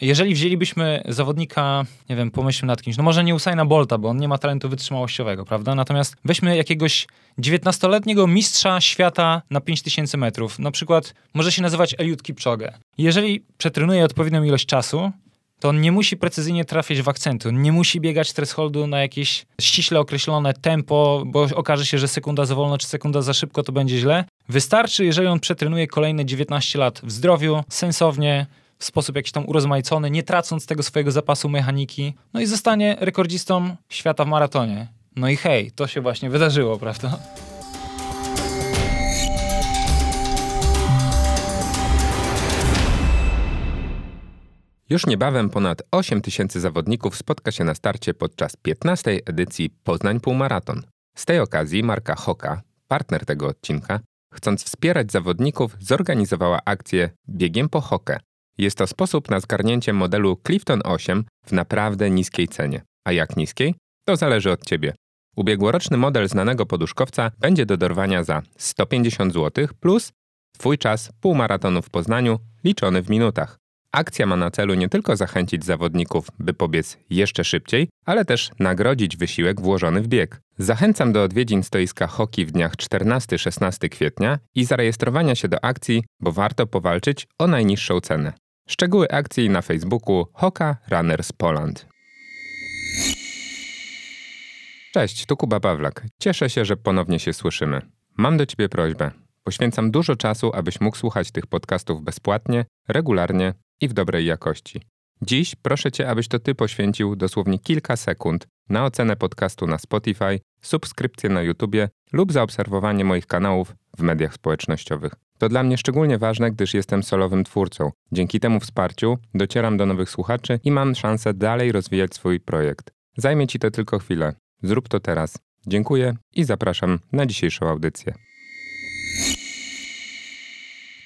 Jeżeli wzięlibyśmy zawodnika, nie wiem, pomyślmy nad kimś, no może nie Usaina Bolta, bo on nie ma talentu wytrzymałościowego, prawda? Natomiast weźmy jakiegoś 19-letniego mistrza świata na 5000 metrów. Na przykład może się nazywać Eliud Kipchoge. Jeżeli przetrenuje odpowiednią ilość czasu, to on nie musi precyzyjnie trafiać w akcenty, on nie musi biegać thresholdu na jakieś ściśle określone tempo, bo okaże się, że sekunda za wolno czy sekunda za szybko to będzie źle. Wystarczy, jeżeli on przetrenuje kolejne 19 lat w zdrowiu, sensownie, w sposób jakiś tam urozmaicony, nie tracąc tego swojego zapasu mechaniki, no i zostanie rekordzistą świata w maratonie. No i hej, to się właśnie wydarzyło, prawda? Już niebawem ponad 8 tysięcy zawodników spotka się na starcie podczas 15. edycji Poznań Półmaraton. Z tej okazji marka Hoka, partner tego odcinka, chcąc wspierać zawodników, zorganizowała akcję Biegiem po Hokę. Jest to sposób na zgarnięcie modelu Clifton 8 w naprawdę niskiej cenie. A jak niskiej? To zależy od Ciebie. Ubiegłoroczny model znanego poduszkowca będzie do dorwania za 150 zł plus Twój czas półmaratonu w Poznaniu liczony w minutach. Akcja ma na celu nie tylko zachęcić zawodników, by pobiec jeszcze szybciej, ale też nagrodzić wysiłek włożony w bieg. Zachęcam do odwiedzin stoiska hoki w dniach 14-16 kwietnia i zarejestrowania się do akcji, bo warto powalczyć o najniższą cenę. Szczegóły akcji na Facebooku Hoka Runners Poland. Cześć, tu Kuba Pawlak. Cieszę się, że ponownie się słyszymy. Mam do Ciebie prośbę. Poświęcam dużo czasu, abyś mógł słuchać tych podcastów bezpłatnie, regularnie i w dobrej jakości. Dziś proszę Cię, abyś to Ty poświęcił dosłownie kilka sekund na ocenę podcastu na Spotify, subskrypcję na YouTubie lub zaobserwowanie moich kanałów w mediach społecznościowych. To dla mnie szczególnie ważne, gdyż jestem solowym twórcą. Dzięki temu wsparciu docieram do nowych słuchaczy i mam szansę dalej rozwijać swój projekt. Zajmie Ci to tylko chwilę. Zrób to teraz. Dziękuję i zapraszam na dzisiejszą audycję.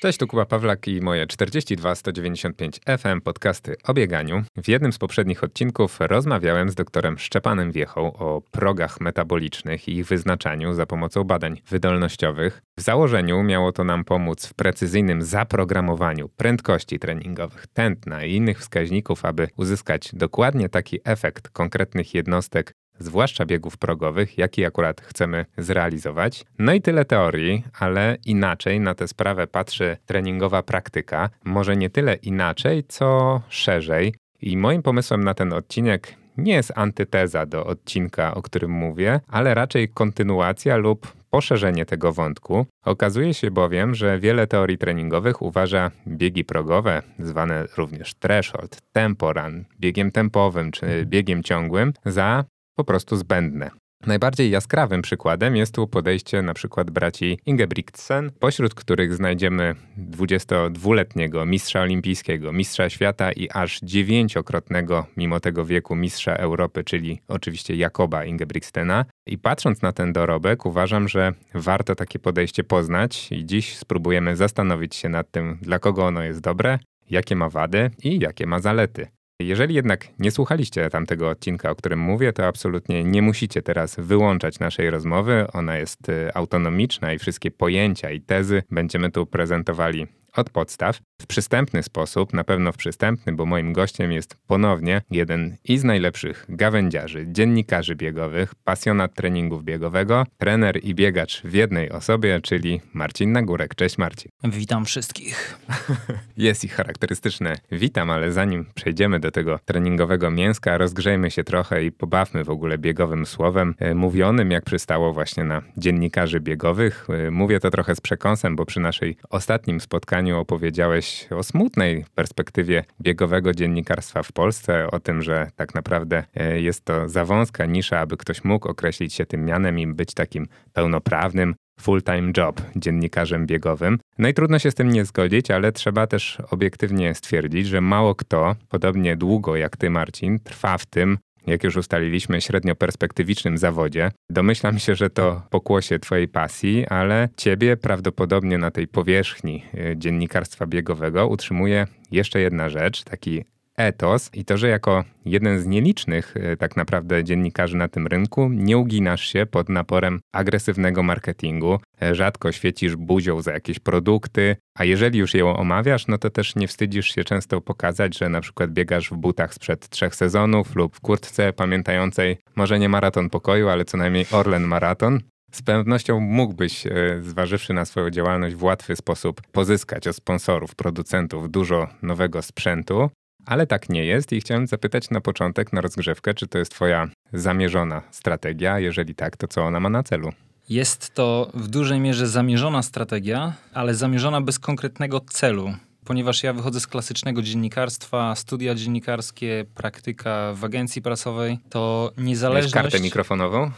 Cześć, tu Kuba Pawlak i moje 42 195 FM podcasty o bieganiu. W jednym z poprzednich odcinków rozmawiałem z doktorem Szczepanem Wiechą o progach metabolicznych i ich wyznaczaniu za pomocą badań wydolnościowych. W założeniu miało to nam pomóc w precyzyjnym zaprogramowaniu prędkości treningowych, tętna i innych wskaźników, aby uzyskać dokładnie taki efekt konkretnych jednostek zwłaszcza biegów progowych, jaki akurat chcemy zrealizować. No i tyle teorii, ale inaczej na tę sprawę patrzy treningowa praktyka. Może nie tyle inaczej, co szerzej. I moim pomysłem na ten odcinek nie jest antyteza do odcinka, o którym mówię, ale raczej kontynuacja lub poszerzenie tego wątku. Okazuje się bowiem, że wiele teorii treningowych uważa biegi progowe, zwane również threshold, tempo run, biegiem tempowym czy biegiem ciągłym, za po prostu zbędne. Najbardziej jaskrawym przykładem jest tu podejście na przykład braci Ingebrigtsen, pośród których znajdziemy 22-letniego mistrza olimpijskiego, mistrza świata i aż dziewięciokrotnego, mimo tego wieku, mistrza Europy, czyli oczywiście Jakoba Ingebrigtsena. I patrząc na ten dorobek, uważam, że warto takie podejście poznać i dziś spróbujemy zastanowić się nad tym, dla kogo ono jest dobre, jakie ma wady i jakie ma zalety. Jeżeli jednak nie słuchaliście tamtego odcinka, o którym mówię, to absolutnie nie musicie teraz wyłączać naszej rozmowy. Ona jest y, autonomiczna i wszystkie pojęcia i tezy będziemy tu prezentowali od podstaw w przystępny sposób, na pewno w przystępny, bo moim gościem jest ponownie jeden i z najlepszych gawędziarzy, dziennikarzy biegowych, pasjonat treningów biegowego, trener i biegacz w jednej osobie, czyli Marcin Nagórek. Cześć Marcin. Witam wszystkich. jest ich charakterystyczne witam, ale zanim przejdziemy do tego treningowego mięska, rozgrzejmy się trochę i pobawmy w ogóle biegowym słowem, e, mówionym jak przystało właśnie na dziennikarzy biegowych. E, mówię to trochę z przekąsem, bo przy naszej ostatnim spotkaniu opowiedziałeś o smutnej perspektywie biegowego dziennikarstwa w Polsce, o tym, że tak naprawdę e, jest to za wąska nisza, aby ktoś mógł określić się tym mianem i być takim pełnoprawnym, full-time job dziennikarzem biegowym. No i trudno się z tym nie zgodzić, ale trzeba też obiektywnie stwierdzić, że mało kto, podobnie długo jak ty, Marcin, trwa w tym, jak już ustaliliśmy, średnio perspektywicznym zawodzie. Domyślam się, że to pokłosie Twojej pasji, ale Ciebie prawdopodobnie na tej powierzchni y, dziennikarstwa biegowego utrzymuje jeszcze jedna rzecz, taki etos i to, że jako jeden z nielicznych e, tak naprawdę dziennikarzy na tym rynku nie uginasz się pod naporem agresywnego marketingu, e, rzadko świecisz buzią za jakieś produkty, a jeżeli już ją omawiasz, no to też nie wstydzisz się często pokazać, że na przykład biegasz w butach sprzed trzech sezonów lub w kurtce pamiętającej może nie maraton pokoju, ale co najmniej Orlen Maraton. Z pewnością mógłbyś, e, zważywszy na swoją działalność, w łatwy sposób pozyskać od sponsorów, producentów dużo nowego sprzętu, ale tak nie jest i chciałem zapytać na początek, na rozgrzewkę, czy to jest Twoja zamierzona strategia? Jeżeli tak, to co ona ma na celu? Jest to w dużej mierze zamierzona strategia, ale zamierzona bez konkretnego celu. Ponieważ ja wychodzę z klasycznego dziennikarstwa, studia dziennikarskie, praktyka w agencji prasowej, to niezależność... Masz kartę mikrofonową?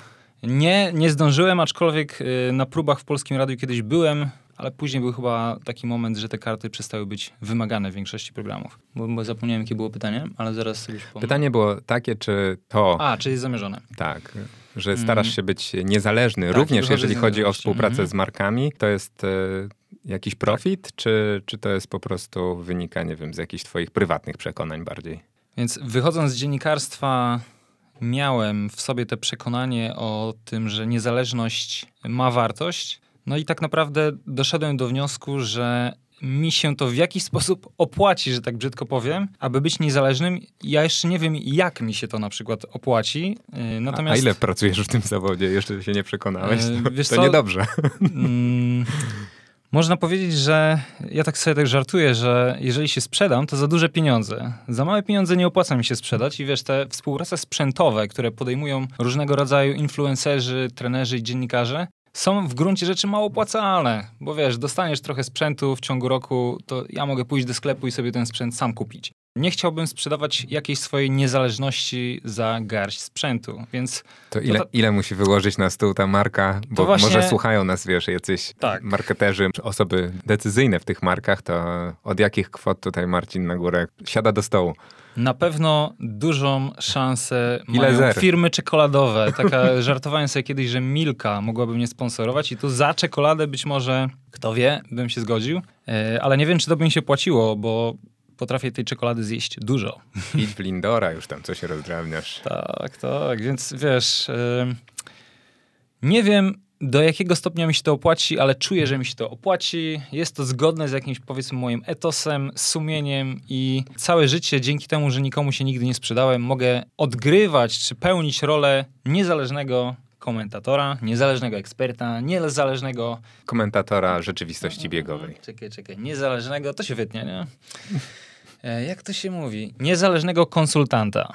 Nie, nie zdążyłem, aczkolwiek y, na próbach w Polskim Radiu kiedyś byłem, ale później był chyba taki moment, że te karty przestały być wymagane w większości programów. Bo, bo zapomniałem, jakie było pytanie, ale zaraz sobie przypomnę. Pytanie było takie, czy to... A, czy jest zamierzone. Tak, że starasz mm. się być niezależny, tak, również jeżeli chodzi o współpracę mm. z markami. To jest... Y jakiś profit, tak. czy, czy to jest po prostu wynika, nie wiem, z jakichś twoich prywatnych przekonań bardziej? Więc wychodząc z dziennikarstwa miałem w sobie te przekonanie o tym, że niezależność ma wartość. No i tak naprawdę doszedłem do wniosku, że mi się to w jakiś sposób opłaci, że tak brzydko powiem, aby być niezależnym. Ja jeszcze nie wiem, jak mi się to na przykład opłaci. Natomiast... A ile pracujesz w tym zawodzie? Jeszcze się nie przekonałeś? To, Wiesz to co? niedobrze. Mm, można powiedzieć, że ja tak sobie tak żartuję, że jeżeli się sprzedam, to za duże pieniądze. Za małe pieniądze nie opłaca mi się sprzedać i wiesz, te współprace sprzętowe, które podejmują różnego rodzaju influencerzy, trenerzy i dziennikarze, są w gruncie rzeczy mało opłacalne, bo wiesz, dostaniesz trochę sprzętu w ciągu roku, to ja mogę pójść do sklepu i sobie ten sprzęt sam kupić. Nie chciałbym sprzedawać jakiejś swojej niezależności za garść sprzętu, więc... To ile, to, ile musi wyłożyć na stół ta marka? Bo właśnie... może słuchają nas, wiesz, jacyś tak. marketerzy, osoby decyzyjne w tych markach, to od jakich kwot tutaj Marcin na górę siada do stołu? Na pewno dużą szansę Ile mają zer? firmy czekoladowe. Taka, żartowałem sobie kiedyś, że Milka mogłaby mnie sponsorować i tu za czekoladę być może, kto wie, bym się zgodził. E, ale nie wiem, czy to by mi się płaciło, bo potrafię tej czekolady zjeść dużo. Idź w Lindora, już tam coś rozdrabniasz. tak, tak, więc wiesz, yy, nie wiem do jakiego stopnia mi się to opłaci, ale czuję, że mi się to opłaci. Jest to zgodne z jakimś, powiedzmy, moim etosem, sumieniem i całe życie, dzięki temu, że nikomu się nigdy nie sprzedałem, mogę odgrywać czy pełnić rolę niezależnego komentatora, niezależnego eksperta, niezależnego... Komentatora rzeczywistości biegowej. Czekaj, czekaj. Niezależnego, to się wytnie, nie? E, jak to się mówi? Niezależnego konsultanta.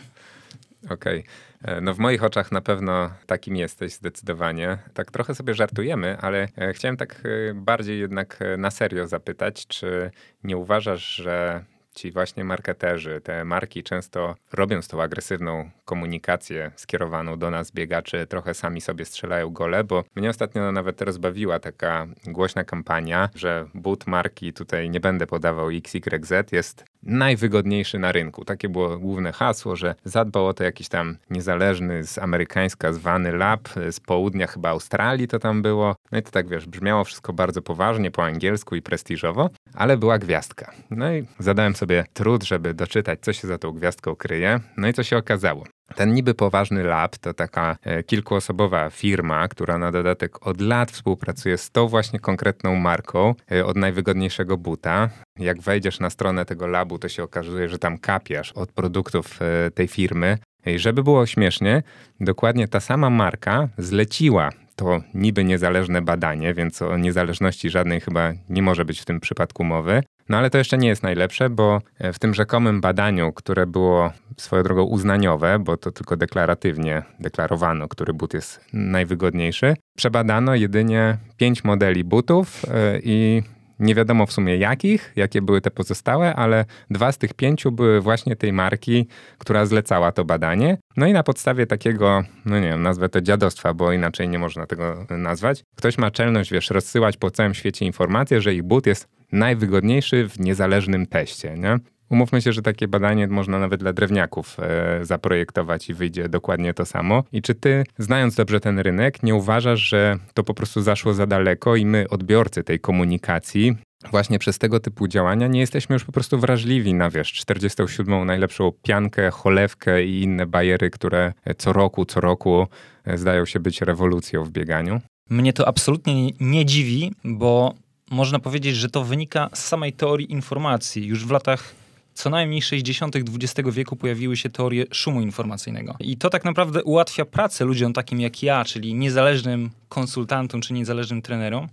Okej. Okay. E, no w moich oczach na pewno takim jesteś zdecydowanie. Tak trochę sobie żartujemy, ale e, chciałem tak bardziej jednak na serio zapytać, czy nie uważasz, że ci właśnie marketerzy, te marki często robiąc tą agresywną komunikację skierowaną do nas biegaczy, trochę sami sobie strzelają gole, bo mnie ostatnio nawet rozbawiła taka głośna kampania, że but marki, tutaj nie będę podawał XYZ, jest najwygodniejszy na rynku. Takie było główne hasło, że zadbał o to jakiś tam niezależny z amerykańska zwany lab z południa chyba Australii to tam było. No i to tak wiesz, brzmiało wszystko bardzo poważnie po angielsku i prestiżowo, ale była gwiazdka. No i zadałem sobie trud, żeby doczytać, co się za tą gwiazdką kryje. No i co się okazało. Ten niby poważny lab to taka e, kilkuosobowa firma, która na dodatek od lat współpracuje z tą właśnie konkretną marką e, od najwygodniejszego buta. Jak wejdziesz na stronę tego labu, to się okazuje, że tam kapiasz od produktów e, tej firmy. I żeby było śmiesznie, dokładnie ta sama marka zleciła to niby niezależne badanie, więc o niezależności żadnej chyba nie może być w tym przypadku mowy. No ale to jeszcze nie jest najlepsze, bo e, w tym rzekomym badaniu, które było swoją drogą uznaniowe, bo to tylko deklaratywnie deklarowano, który but jest najwygodniejszy, przebadano jedynie pięć modeli butów e, i nie wiadomo w sumie jakich, jakie były te pozostałe, ale dwa z tych pięciu były właśnie tej marki, która zlecała to badanie. No i na podstawie takiego, no nie wiem, nazwę to dziadostwa, bo inaczej nie można tego nazwać. Ktoś ma czelność, wiesz, rozsyłać po całym świecie informacje, że ich but jest najwygodniejszy w niezależnym teście, nie? Umówmy się, że takie badanie można nawet dla drewniaków e, zaprojektować i wyjdzie dokładnie to samo. I czy ty, znając dobrze ten rynek, nie uważasz, że to po prostu zaszło za daleko i my, odbiorcy tej komunikacji, właśnie przez tego typu działania nie jesteśmy już po prostu wrażliwi na, wiesz, 47. najlepszą piankę, cholewkę i inne bajery, które co roku, co roku e, zdają się być rewolucją w bieganiu? Mnie to absolutnie nie dziwi, bo można powiedzieć, że to wynika z samej teorii informacji. Już w latach co najmniej 60. XX wieku pojawiły się teorie szumu informacyjnego. I to tak naprawdę ułatwia pracę ludziom takim jak ja, czyli niezależnym konsultantom czy niezależnym trenerom,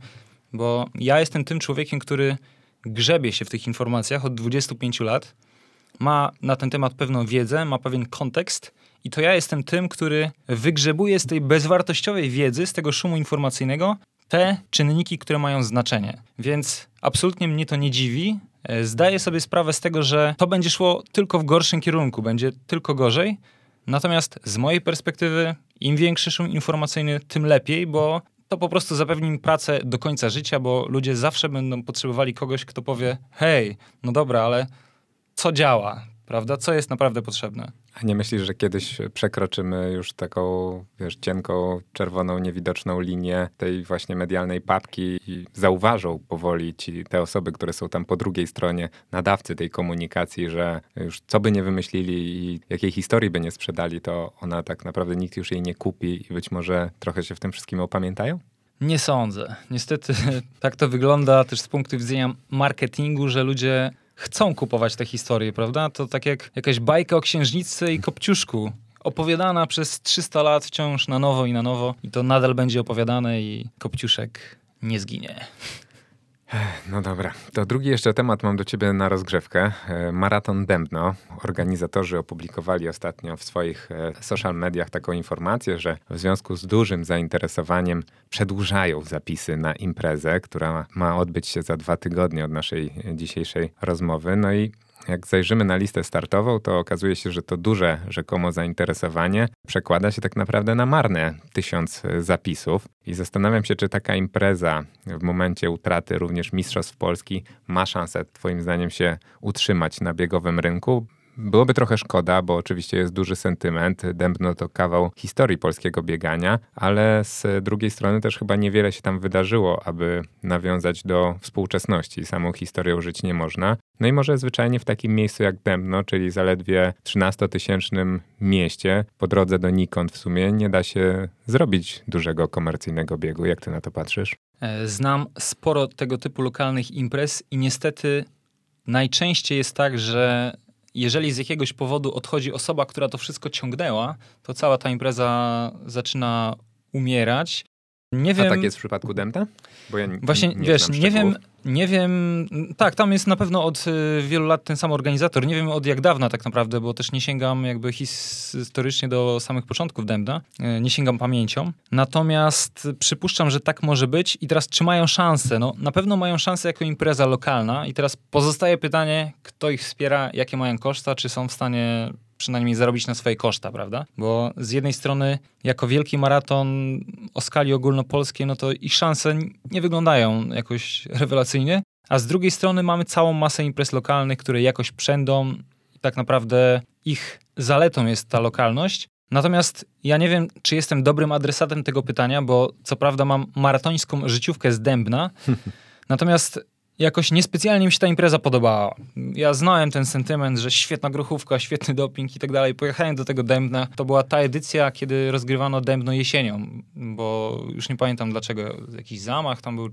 bo ja jestem tym człowiekiem, który grzebie się w tych informacjach od 25 lat, ma na ten temat pewną wiedzę, ma pewien kontekst i to ja jestem tym, który wygrzebuje z tej bezwartościowej wiedzy, z tego szumu informacyjnego te czynniki, które mają znaczenie. Więc absolutnie mnie to nie dziwi. E, zdaję sobie sprawę z tego, że to będzie szło tylko w gorszym kierunku, będzie tylko gorzej. Natomiast z mojej perspektywy, im większy szum informacyjny, tym lepiej, bo to po prostu zapewni mi pracę do końca życia, bo ludzie zawsze będą potrzebowali kogoś, kto powie: Hej, no dobra, ale co działa, prawda? Co jest naprawdę potrzebne? A nie myślisz, że kiedyś przekroczymy już taką, wiesz, cienką, czerwoną, niewidoczną linię tej właśnie medialnej papki i zauważą powoli ci te osoby, które są tam po drugiej stronie, nadawcy tej komunikacji, że już co by nie wymyślili i jakiej historii by nie sprzedali, to ona tak naprawdę nikt już jej nie kupi i być może trochę się w tym wszystkim opamiętają? Nie sądzę. Niestety tak to wygląda też z punktu widzenia marketingu, że ludzie chcą kupować te historie, prawda? To tak jak jakaś bajka o księżniczce i kopciuszku. Opowiadana przez 300 lat wciąż na nowo i na nowo. I to nadal będzie opowiadane i kopciuszek nie zginie. No dobra, to drugi jeszcze temat mam do ciebie na rozgrzewkę. E, Maraton Dębno. Organizatorzy opublikowali ostatnio w swoich e, social mediach taką informację, że w związku z dużym zainteresowaniem przedłużają zapisy na imprezę, która ma odbyć się za dwa tygodnie od naszej dzisiejszej rozmowy. No i jak zajrzymy na listę startową, to okazuje się, że to duże rzekomo zainteresowanie przekłada się tak naprawdę na marne tysiąc zapisów. I zastanawiam się, czy taka impreza w momencie utraty również Mistrzostw Polski ma szansę, Twoim zdaniem, się utrzymać na biegowym rynku. Byłoby trochę szkoda, bo oczywiście jest duży sentyment. Dębno to kawał historii polskiego biegania, ale z drugiej strony też chyba niewiele się tam wydarzyło, aby nawiązać do współczesności. Samą historią żyć nie można. No i może zwyczajnie w takim miejscu jak Dębno, czyli zaledwie 13-tysięcznym mieście, po drodze do Nikon w sumie, nie da się zrobić dużego komercyjnego biegu. Jak ty na to patrzysz? E, znam sporo tego typu lokalnych imprez i niestety najczęściej jest tak, że jeżeli z jakiegoś powodu odchodzi osoba, która to wszystko ciągnęła, to cała ta impreza zaczyna umierać. Nie wiem. A tak jest w przypadku Demta? Bo ja Właśnie, nie wiesz, nie wiem, nie wiem. Tak, tam jest na pewno od y, wielu lat ten sam organizator. Nie wiem od jak dawna tak naprawdę, bo też nie sięgam jakby historycznie do samych początków Demda. Y, nie sięgam pamięcią. Natomiast przypuszczam, że tak może być i teraz czy mają szansę? No, na pewno mają szansę jako impreza lokalna i teraz pozostaje pytanie, kto ich wspiera, jakie mają koszta, czy są w stanie przynajmniej zarobić na swoje koszta, prawda? Bo z jednej strony, jako wielki maraton o skali ogólnopolskiej, no to ich szanse nie wyglądają jakoś rewelacyjnie, a z drugiej strony mamy całą masę imprez lokalnych, które jakoś przędą i tak naprawdę ich zaletą jest ta lokalność. Natomiast ja nie wiem, czy jestem dobrym adresatem tego pytania, bo co prawda mam maratońską życiówkę z Dębna, natomiast jakoś niespecjalnie mi się ta impreza podobała. Ja znałem ten sentyment, że świetna gruchówka, świetny doping i tak dalej. Pojechałem do tego Dębna. To była ta edycja, kiedy rozgrywano Dębno jesienią, bo już nie pamiętam dlaczego. Jakiś zamach, tam był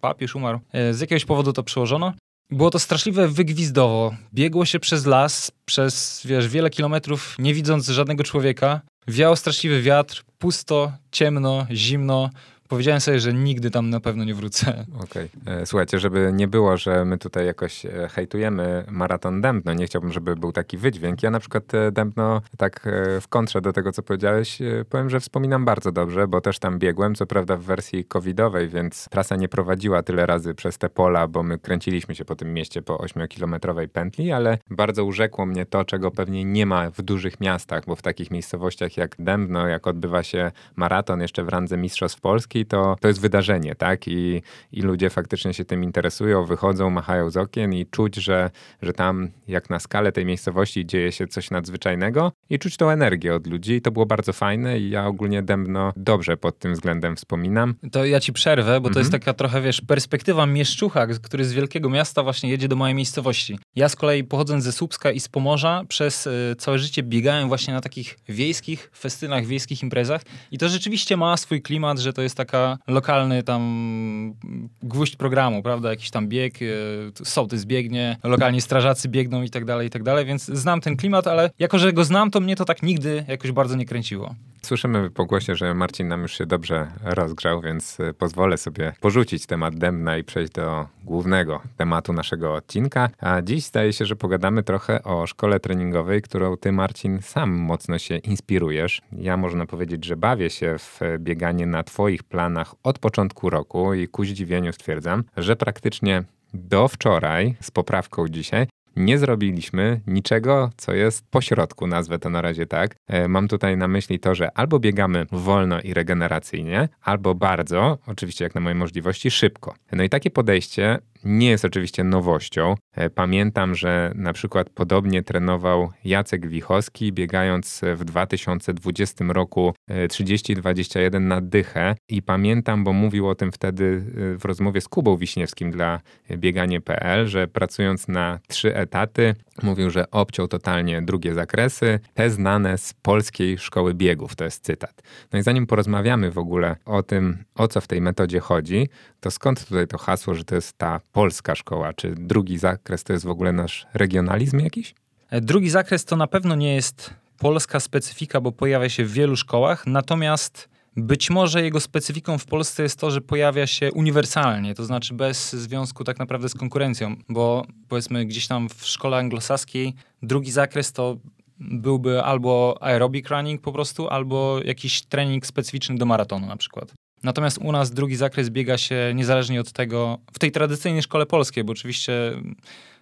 papież, umarł. E, z jakiegoś powodu to przełożono. Było to straszliwe wygwizdowo. Biegło się przez las, przez wiesz, wiele kilometrów, nie widząc żadnego człowieka. Wiał straszliwy wiatr, pusto, ciemno, zimno powiedziałem sobie, że nigdy tam na pewno nie wrócę. Okej. Okay. E, słuchajcie, żeby nie było, że my tutaj jakoś e, hejtujemy maraton Dębno, nie chciałbym, żeby był taki wydźwięk. Ja na przykład e, Dębno, tak w kontrze do tego, co powiedziałeś, powiem, że wspominam bardzo dobrze, bo też tam biegłem, co prawda w wersji covidowej, więc trasa nie prowadziła tyle razy przez te pola, bo my kręciliśmy się po tym mieście po 8-kilometrowej pętli, ale bardzo urzekło mnie to, czego pewnie nie ma w dużych miastach, bo w takich miejscowościach jak Dębno, jak odbywa się maraton jeszcze w randze Mistrzostw Polski, to, to jest wydarzenie, tak? I, I ludzie faktycznie się tym interesują, wychodzą, machają z okien i czuć, że, że tam jak na skalę tej miejscowości dzieje się coś nadzwyczajnego i czuć tą energię od ludzi. I to było bardzo fajne i ja ogólnie Dębno dobrze pod tym względem wspominam. To ja ci przerwę, bo to jest mhm. taka trochę, wiesz, perspektywa mieszczucha, który z wielkiego miasta właśnie jedzie do mojej miejscowości. Ja z kolei pochodząc ze Słupska i z Pomorza przez y, całe życie biegałem właśnie na takich wiejskich festynach, wiejskich imprezach i to rzeczywiście ma swój klimat, że to jest taka lokalny tam gwóźdź programu, prawda? Jakiś tam bieg, y, sołtys biegnie, lokalni strażacy biegną i tak dalej, i tak dalej, więc znam ten klimat, ale jako, że go znam, to mnie to tak nigdy jakoś bardzo nie kręciło. Słyszymy po głosie, że Marcin nam już się dobrze rozgrzał, więc y, pozwolę sobie porzucić temat Demna i przejść do głównego tematu naszego odcinka. A dziś zdaje się, że pogadamy trochę o szkole treningowej, którą ty, Marcin, sam mocno się inspirujesz. Ja można powiedzieć, że bawię się w bieganie na twoich planach od początku roku i ku zdziwieniu stwierdzam, że praktycznie do wczoraj, z poprawką dzisiaj, nie zrobiliśmy niczego, co jest pośrodku, nazwę to na razie tak. E, mam tutaj na myśli to, że albo biegamy wolno i regeneracyjnie, albo bardzo, oczywiście jak na moje możliwości, szybko. No i takie podejście nie jest oczywiście nowością. E, pamiętam, że na przykład podobnie trenował Jacek Wichowski, biegając w 2020 roku 30-21 e, na dychę. I pamiętam, bo mówił o tym wtedy e, w rozmowie z Kubą Wiśniewskim dla bieganie.pl, że pracując na trzy etaty, mówił, że obciął totalnie drugie zakresy, te znane z polskiej szkoły biegów. To jest cytat. No i zanim porozmawiamy w ogóle o tym, o co w tej metodzie chodzi, to skąd tutaj to hasło, że to jest ta polska szkoła? Czy drugi zakres to jest w ogóle nasz regionalizm jakiś? E, drugi zakres to na pewno nie jest polska specyfika, bo pojawia się w wielu szkołach, natomiast być może jego specyfiką w Polsce jest to, że pojawia się uniwersalnie, to znaczy bez związku tak naprawdę z konkurencją, bo powiedzmy gdzieś tam w szkole anglosaskiej drugi zakres to byłby albo aerobic running po prostu, albo jakiś trening specyficzny do maratonu na przykład. Natomiast u nas drugi zakres biega się niezależnie od tego, w tej tradycyjnej szkole polskiej, bo oczywiście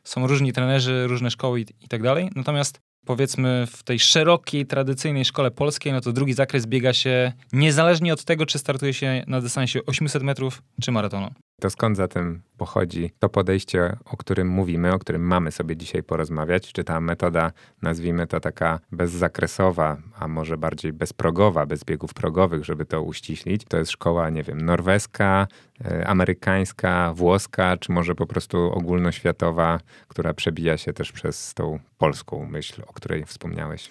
są różni trenerzy, różne szkoły i, tak dalej. Natomiast powiedzmy w tej szerokiej, tradycyjnej szkole polskiej, no to drugi zakres biega się niezależnie od tego, czy startuje się na dystansie 800 metrów, czy maratonu. To skąd zatem pochodzi to podejście, o którym mówimy, o którym mamy sobie dzisiaj porozmawiać? Czy ta metoda, nazwijmy to taka bezzakresowa, a może bardziej bezprogowa, bez biegów progowych, żeby to uściślić, to jest szkoła, nie wiem, norweska, e, amerykańska, włoska, czy może po prostu ogólnoświatowa, która przebija się też przez tą polską myśl, o której wspomniałeś?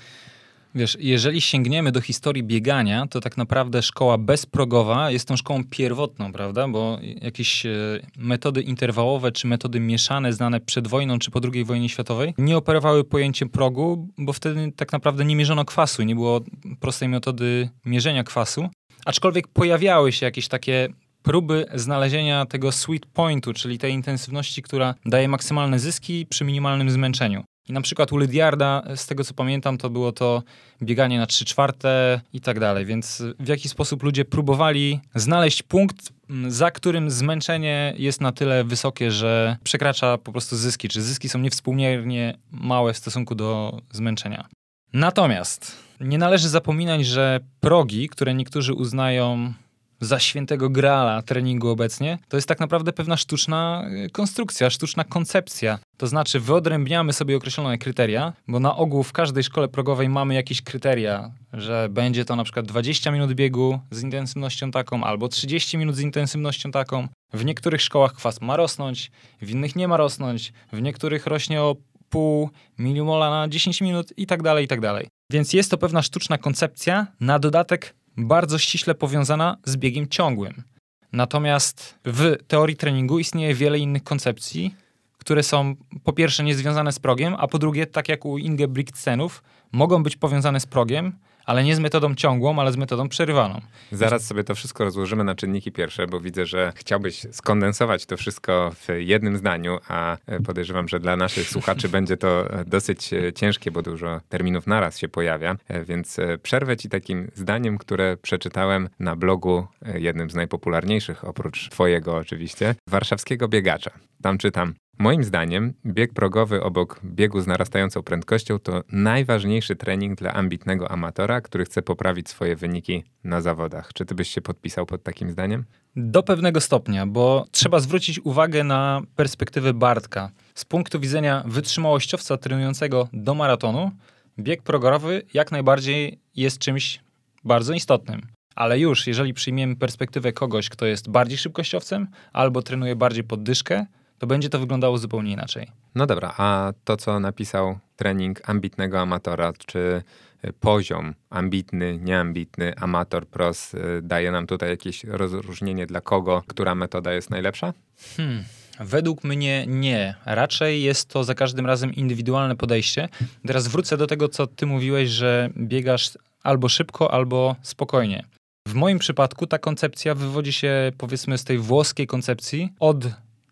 Wiesz, jeżeli sięgniemy do historii biegania, to tak naprawdę szkoła bezprogowa jest tą szkołą pierwotną, prawda? Bo jakieś e, metody interwałowe czy metody mieszane, znane przed wojną czy po II wojnie światowej, nie operowały pojęciem progu, bo wtedy tak naprawdę nie mierzono kwasu, nie było prostej metody mierzenia kwasu. Aczkolwiek pojawiały się jakieś takie próby znalezienia tego sweet pointu, czyli tej intensywności, która daje maksymalne zyski przy minimalnym zmęczeniu. I na przykład u Lydiarda, z tego co pamiętam, to było to bieganie na 3 czwarte i tak dalej. Więc w jaki sposób ludzie próbowali znaleźć punkt, za którym zmęczenie jest na tyle wysokie, że przekracza po prostu zyski, czy zyski są niewspółmiernie małe w stosunku do zmęczenia. Natomiast nie należy zapominać, że progi, które niektórzy uznają za świętego grala treningu obecnie, to jest tak naprawdę pewna sztuczna y, konstrukcja, sztuczna koncepcja. To znaczy wyodrębniamy sobie określone kryteria, bo na ogół w każdej szkole progowej mamy jakieś kryteria, że będzie to na przykład 20 minut biegu z intensywnością taką, albo 30 minut z intensywnością taką. W niektórych szkołach kwas ma rosnąć, w innych nie ma rosnąć, w niektórych rośnie o pół milimola na 10 minut i tak dalej, i tak dalej. Więc jest to pewna sztuczna koncepcja, na dodatek bardzo ściśle powiązana z biegiem ciągłym. Natomiast w teorii treningu istnieje wiele innych koncepcji, które są po pierwsze niezwiązane z progiem, a po drugie, tak jak u Ingebrigtsenów, mogą być powiązane z progiem, ale nie z metodą ciągłą, ale z metodą przerywaną. Zaraz sobie to wszystko rozłożymy na czynniki pierwsze, bo widzę, że chciałbyś skondensować to wszystko w jednym zdaniu, a podejrzewam, że dla naszych słuchaczy będzie to dosyć ciężkie, bo dużo terminów naraz się pojawia, więc przerwę ci takim zdaniem, które przeczytałem na blogu, jednym z najpopularniejszych, oprócz twojego oczywiście, warszawskiego biegacza. Tam czytam, Moim zdaniem bieg progowy obok biegu z narastającą prędkością to najważniejszy trening dla ambitnego amatora, który chce poprawić swoje wyniki na zawodach. Czy ty byś się podpisał pod takim zdaniem? Do pewnego stopnia, bo trzeba zwrócić uwagę na perspektywę Bartka. Z punktu widzenia wytrzymałościowca trenującego do maratonu, bieg progowy jak najbardziej jest czymś bardzo istotnym. Ale już, jeżeli przyjmiemy perspektywę kogoś, kto jest bardziej szybkościowcem albo trenuje bardziej poddyszkę, to będzie to wyglądało zupełnie inaczej. No dobra, a to, co napisał trening ambitnego amatora, czy y, poziom ambitny, nieambitny, amator, pros, y, daje nam tutaj jakieś rozróżnienie dla kogo, która metoda jest najlepsza? Hmm. Według mnie nie. Raczej jest to za każdym razem indywidualne podejście. Teraz wrócę do tego, co ty mówiłeś, że biegasz albo szybko, albo spokojnie. W moim przypadku ta koncepcja wywodzi się powiedzmy z tej włoskiej koncepcji od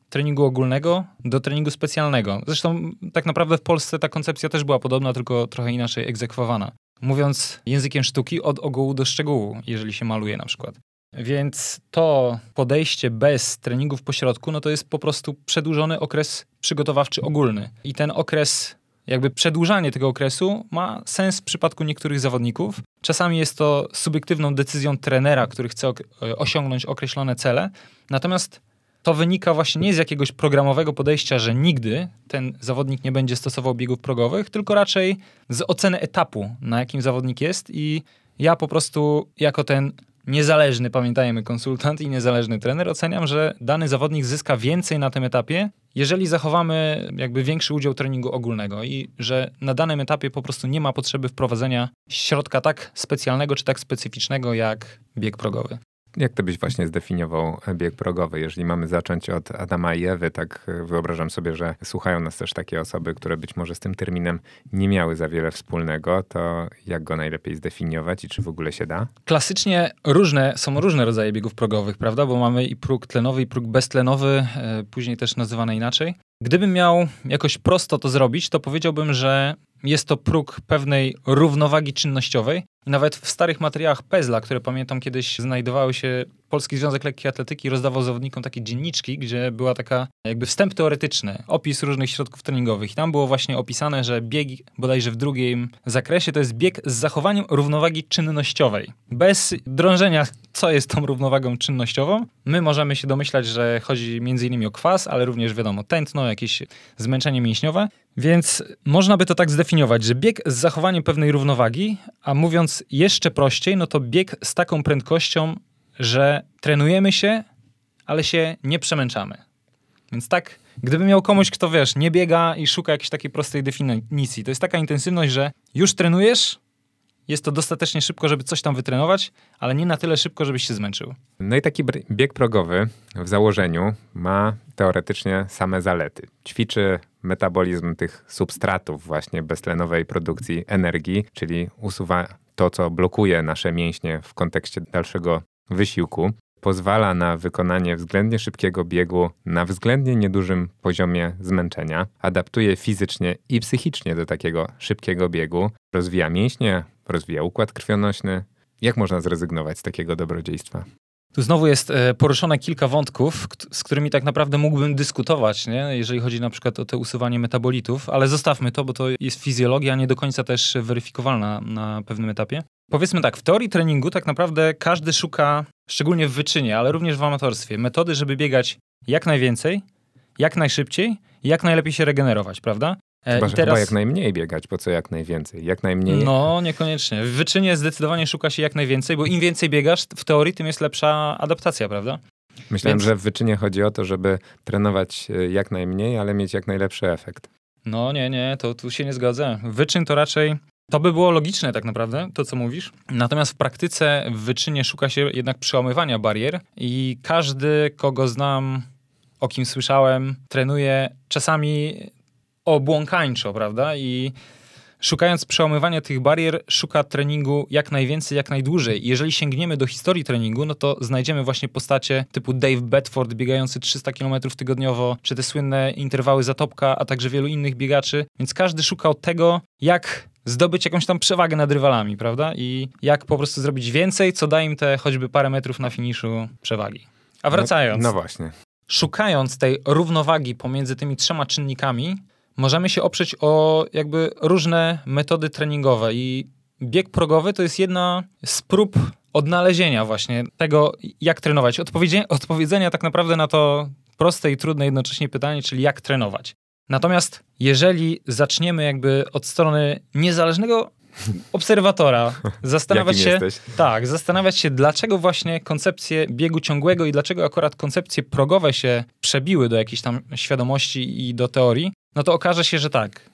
treningu ogólnego do treningu specjalnego. Zresztą tak naprawdę w Polsce ta koncepcja też była podobna, tylko trochę inaczej egzekwowana. Mówiąc językiem sztuki, od ogółu do szczegółu, jeżeli się maluje na przykład. Więc to podejście bez treningów pośrodku, no to jest po prostu przedłużony okres przygotowawczy ogólny. I ten okres, jakby przedłużanie tego okresu ma sens w przypadku niektórych zawodników. Czasami jest to subiektywną decyzją trenera, który chce osiągnąć określone cele. Natomiast to wynika właśnie nie z jakiegoś programowego podejścia, że nigdy ten zawodnik nie będzie stosował biegów progowych, tylko raczej z oceny etapu, na jakim zawodnik jest i ja po prostu jako ten niezależny, pamiętajmy, konsultant i niezależny trener, oceniam, że dany zawodnik zyska więcej na tym etapie, jeżeli zachowamy jakby większy udział treningu ogólnego i że na danym etapie po prostu nie ma potrzeby wprowadzenia środka tak specjalnego czy tak specyficznego jak bieg progowy. Jak ty byś właśnie zdefiniował bieg progowy? Jeżeli mamy zacząć od Adama i Ewy, tak wyobrażam sobie, że słuchają nas też takie osoby, które być może z tym terminem nie miały za wiele wspólnego, to jak go najlepiej zdefiniować i czy w ogóle się da? Klasycznie różne, są różne rodzaje biegów progowych, prawda? Bo mamy i próg tlenowy, i próg beztlenowy, e, później też nazywany inaczej. Gdybym miał jakoś prosto to zrobić, to powiedziałbym, że jest to próg pewnej równowagi czynnościowej. I nawet w starych materiałach Pezla, które pamiętam kiedyś znajdowały się, Polski Związek Lekkiej Atletyki rozdawał zawodnikom takie dzienniczki, gdzie była taka jakby wstęp teoretyczny, opis różnych środków treningowych. I tam było właśnie opisane, że bieg bodajże w drugim zakresie to jest bieg z zachowaniem równowagi czynnościowej. Bez drążenia, co jest tą równowagą czynnościową, my możemy się domyślać, że chodzi innymi o kwas, ale również wiadomo tętno, jakieś zmęczenie mięśniowe. Więc można by to tak zdefiniować, że bieg z zachowaniem pewnej równowagi, a mówiąc jeszcze prościej, no to bieg z taką prędkością, że trenujemy się, ale się nie przemęczamy. Więc tak, gdyby miał komuś, kto wiesz, nie biega i szuka jakiejś takiej prostej definicji, to jest taka intensywność, że już trenujesz, jest to dostatecznie szybko, żeby coś tam wytrenować, ale nie na tyle szybko, żebyś się zmęczył. No i taki bieg progowy w założeniu ma teoretycznie same zalety. Ćwiczy metabolizm tych substratów właśnie beztlenowej produkcji energii, czyli usuwa to, co blokuje nasze mięśnie w kontekście dalszego wysiłku. Pozwala na wykonanie względnie szybkiego biegu na względnie niedużym poziomie zmęczenia, adaptuje fizycznie i psychicznie do takiego szybkiego biegu, rozwija mięśnie, rozwija układ krwionośny. Jak można zrezygnować z takiego dobrodziejstwa? Tu znowu jest e, poruszone kilka wątków, z którymi tak naprawdę mógłbym dyskutować, nie? jeżeli chodzi na przykład o to usuwanie metabolitów, ale zostawmy to, bo to jest fizjologia nie do końca też weryfikowalna na pewnym etapie. Powiedzmy tak, w teorii treningu tak naprawdę każdy szuka, szczególnie w wyczynie, ale również w amatorstwie, metody, żeby biegać jak najwięcej, jak najszybciej, jak najlepiej się regenerować, prawda? E, chyba, teraz... chyba jak najmniej biegać, po co jak najwięcej? Jak najmniej... No, niekoniecznie. W wyczynie zdecydowanie szuka się jak najwięcej, bo im więcej biegasz, w teorii, tym jest lepsza adaptacja, prawda? Myślałem, Więc... że w wyczynie chodzi o to, żeby trenować e, jak najmniej, ale mieć jak najlepszy efekt. No nie, nie, to tu się nie zgodzę. Wyczyn to raczej to by było logiczne tak naprawdę, to co mówisz. Natomiast w praktyce w wyczynie szuka się jednak przełamywania barier i każdy, kogo znam, o kim słyszałem, trenuje czasami obłąkańczo, prawda? I szukając przełamywania tych barier, szuka treningu jak najwięcej, jak najdłużej. Jeżeli sięgniemy do historii treningu, no to znajdziemy właśnie postacie typu Dave Bedford biegający 300 km tygodniowo, czy te słynne interwały Zatopka, a także wielu innych biegaczy. Więc każdy szukał tego, jak zdobyć jakąś tam przewagę nad rywalami, prawda? I jak po prostu zrobić więcej, co da im te choćby parę metrów na finiszu przewagi. A wracając. No, no właśnie. Szukając tej równowagi pomiędzy tymi trzema czynnikami, możemy się oprzeć o jakby różne metody treningowe i bieg progowy to jest jedna z prób odnalezienia właśnie tego, jak trenować. Odpowiedzie, odpowiedzenia tak naprawdę na to proste i trudne jednocześnie pytanie, czyli jak trenować. Natomiast jeżeli zaczniemy jakby od strony niezależnego obserwatora, zastanawiać się, jesteś? tak, zastanawiać się, dlaczego właśnie koncepcje biegu ciągłego i dlaczego akurat koncepcje progowe się przebiły do jakiejś tam świadomości i do teorii, no to okaże się, że tak.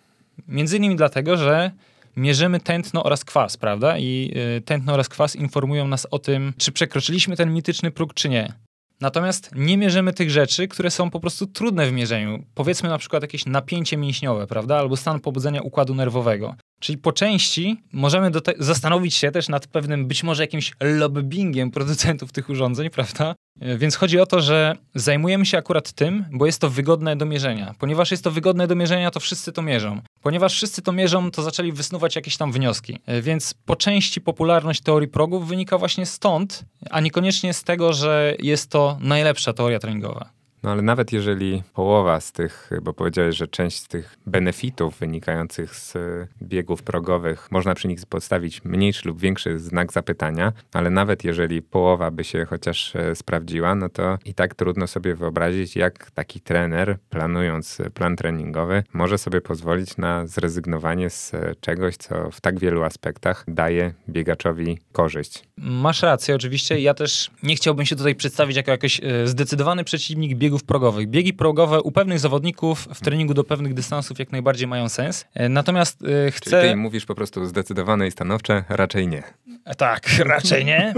Między innymi dlatego, że mierzymy tętno oraz kwas, prawda? I y, tętno oraz kwas informują nas o tym, czy przekroczyliśmy ten mityczny próg, czy nie. Natomiast nie mierzymy tych rzeczy, które są po prostu trudne w mierzeniu. Powiedzmy na przykład jakieś napięcie mięśniowe, prawda? Albo stan pobudzenia układu nerwowego. Czyli po części możemy zastanowić się też nad pewnym być może jakimś lobbyingiem producentów tych urządzeń, prawda? E, więc chodzi o to, że zajmujemy się akurat tym, bo jest to wygodne do mierzenia. Ponieważ jest to wygodne do mierzenia, to wszyscy to mierzą. Ponieważ wszyscy to mierzą, to zaczęli wysnuwać jakieś tam wnioski. E, więc po części popularność teorii progów wynika właśnie stąd, a niekoniecznie z tego, że jest to najlepsza teoria treningowa. No ale nawet jeżeli połowa z tych, bo powiedziałeś, że część z tych benefitów wynikających z biegów progowych, można przy nich postawić mniejszy lub większy znak zapytania, ale nawet jeżeli połowa by się chociaż e, sprawdziła, no to i tak trudno sobie wyobrazić, jak taki trener, planując plan treningowy, może sobie pozwolić na zrezygnowanie z e, czegoś, co w tak wielu aspektach daje biegaczowi korzyść. Masz rację, oczywiście. Ja też nie chciałbym się tutaj przedstawić jako jakiś e, zdecydowany przeciwnik biegu biegów progowych. Biegi progowe u pewnych zawodników w treningu do pewnych dystansów jak najbardziej mają sens. E, natomiast yy, chcę... Czyli ty mówisz po prostu zdecydowane i stanowcze, raczej nie. E, tak, raczej nie.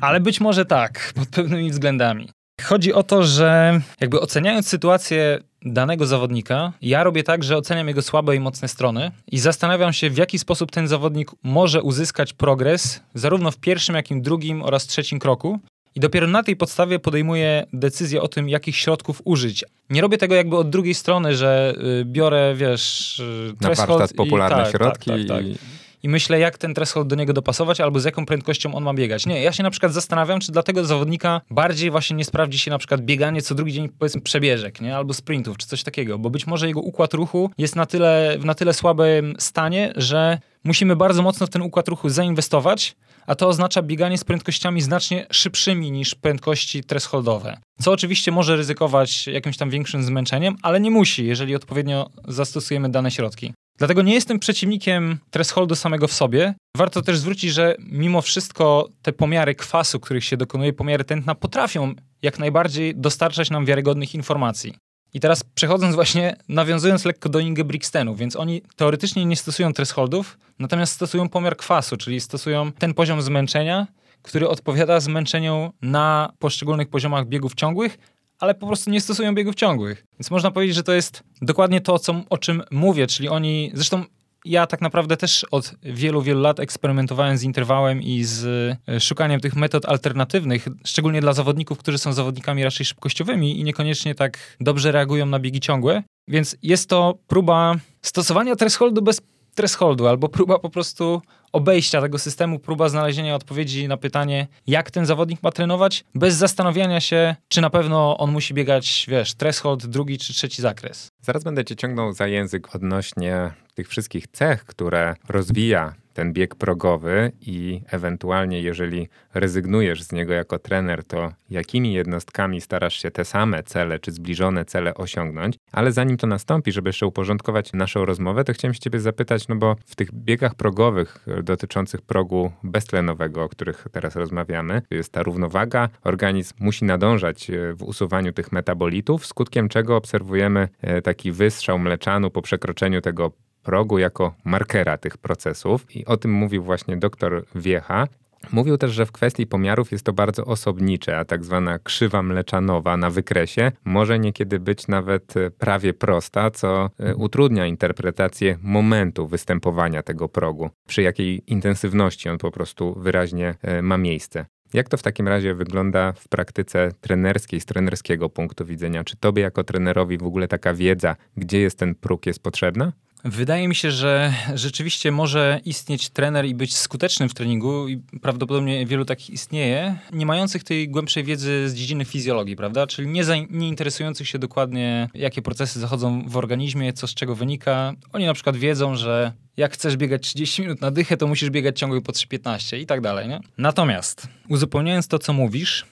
Ale być może tak, pod pewnymi względami. Chodzi o to, że jakby oceniając sytuację danego zawodnika, ja robię tak, że oceniam jego słabe i mocne strony i zastanawiam się, w jaki sposób ten zawodnik może uzyskać progres, zarówno w pierwszym, jak i drugim oraz trzecim kroku. I dopiero na tej podstawie podejmuję decyzję o tym, jakich środków użyć. Nie robię tego jakby od drugiej strony, że y, biorę, wiesz, y, Na warsztat popularne tak, środki tak, tak, i... I myślę, jak ten threshold do niego dopasować, albo z jaką prędkością on ma biegać. Nie, ja się na przykład zastanawiam, czy dla tego zawodnika bardziej właśnie nie sprawdzi się na przykład bieganie co drugi dzień, powiedzmy, przebieżek, nie? Albo sprintów, czy coś takiego, bo być może jego układ ruchu jest na tyle, w na tyle słabym stanie, że musimy bardzo mocno w ten układ ruchu zainwestować, a to oznacza bieganie z prędkościami znacznie szybszymi niż prędkości thresholdowe. Co oczywiście może ryzykować jakimś tam większym zmęczeniem, ale nie musi, jeżeli odpowiednio zastosujemy dane środki. Dlatego nie jestem przeciwnikiem thresholdu samego w sobie. Warto też zwrócić, że mimo wszystko te pomiary kwasu, których się dokonuje, pomiary tętna, potrafią jak najbardziej dostarczać nam wiarygodnych informacji. I teraz przechodząc właśnie, nawiązując lekko do Inge Brixtenu, więc oni teoretycznie nie stosują thresholdów, natomiast stosują pomiar kwasu, czyli stosują ten poziom zmęczenia, który odpowiada zmęczeniu na poszczególnych poziomach biegów ciągłych, ale po prostu nie stosują biegów ciągłych. Więc można powiedzieć, że to jest dokładnie to, co, o czym mówię, czyli oni, zresztą ja tak naprawdę też od wielu, wielu lat eksperymentowałem z interwałem i z e, szukaniem tych metod alternatywnych, szczególnie dla zawodników, którzy są zawodnikami raczej szybkościowymi i niekoniecznie tak dobrze reagują na biegi ciągłe. Więc jest to próba stosowania thresholdu bez thresholdu, albo próba po prostu obejścia tego systemu, próba znalezienia odpowiedzi na pytanie, jak ten zawodnik ma trenować, bez zastanawiania się, czy na pewno on musi biegać, wiesz, threshold, drugi czy trzeci zakres. Zaraz będę cię ciągnął za język odnośnie tych wszystkich cech, które rozwija ten bieg progowy i ewentualnie, jeżeli rezygnujesz z niego jako trener, to jakimi jednostkami starasz się te same cele czy zbliżone cele osiągnąć. Ale zanim to nastąpi, żeby jeszcze uporządkować naszą rozmowę, to chciałem się ciebie zapytać, no bo w tych biegach progowych dotyczących progu beztlenowego, o których teraz rozmawiamy, jest ta równowaga. Organizm musi nadążać e, w usuwaniu tych metabolitów, skutkiem czego obserwujemy e, taki wystrzał mleczanu po przekroczeniu tego progu jako markera tych procesów. I o tym mówił właśnie dr Wiecha. Mówił też, że w kwestii pomiarów jest to bardzo osobnicze, a tak zwana krzywa mleczanowa na wykresie może niekiedy być nawet e, prawie prosta, co e, utrudnia interpretację momentu występowania tego progu, przy jakiej intensywności on po prostu wyraźnie e, ma miejsce. Jak to w takim razie wygląda w praktyce trenerskiej, z trenerskiego punktu widzenia? Czy tobie jako trenerowi w ogóle taka wiedza, gdzie jest ten próg, jest potrzebna? Wydaje mi się, że rzeczywiście może istnieć trener i być skutecznym w treningu i prawdopodobnie wielu takich istnieje, nie mających tej głębszej wiedzy z dziedziny fizjologii, prawda? Czyli nie, nie interesujących się dokładnie, jakie procesy zachodzą w organizmie, co z czego wynika. Oni na przykład wiedzą, że jak chcesz biegać 30 minut na dychę, to musisz biegać ciągle po 3,15 i tak dalej, nie? Natomiast uzupełniając to, co mówisz,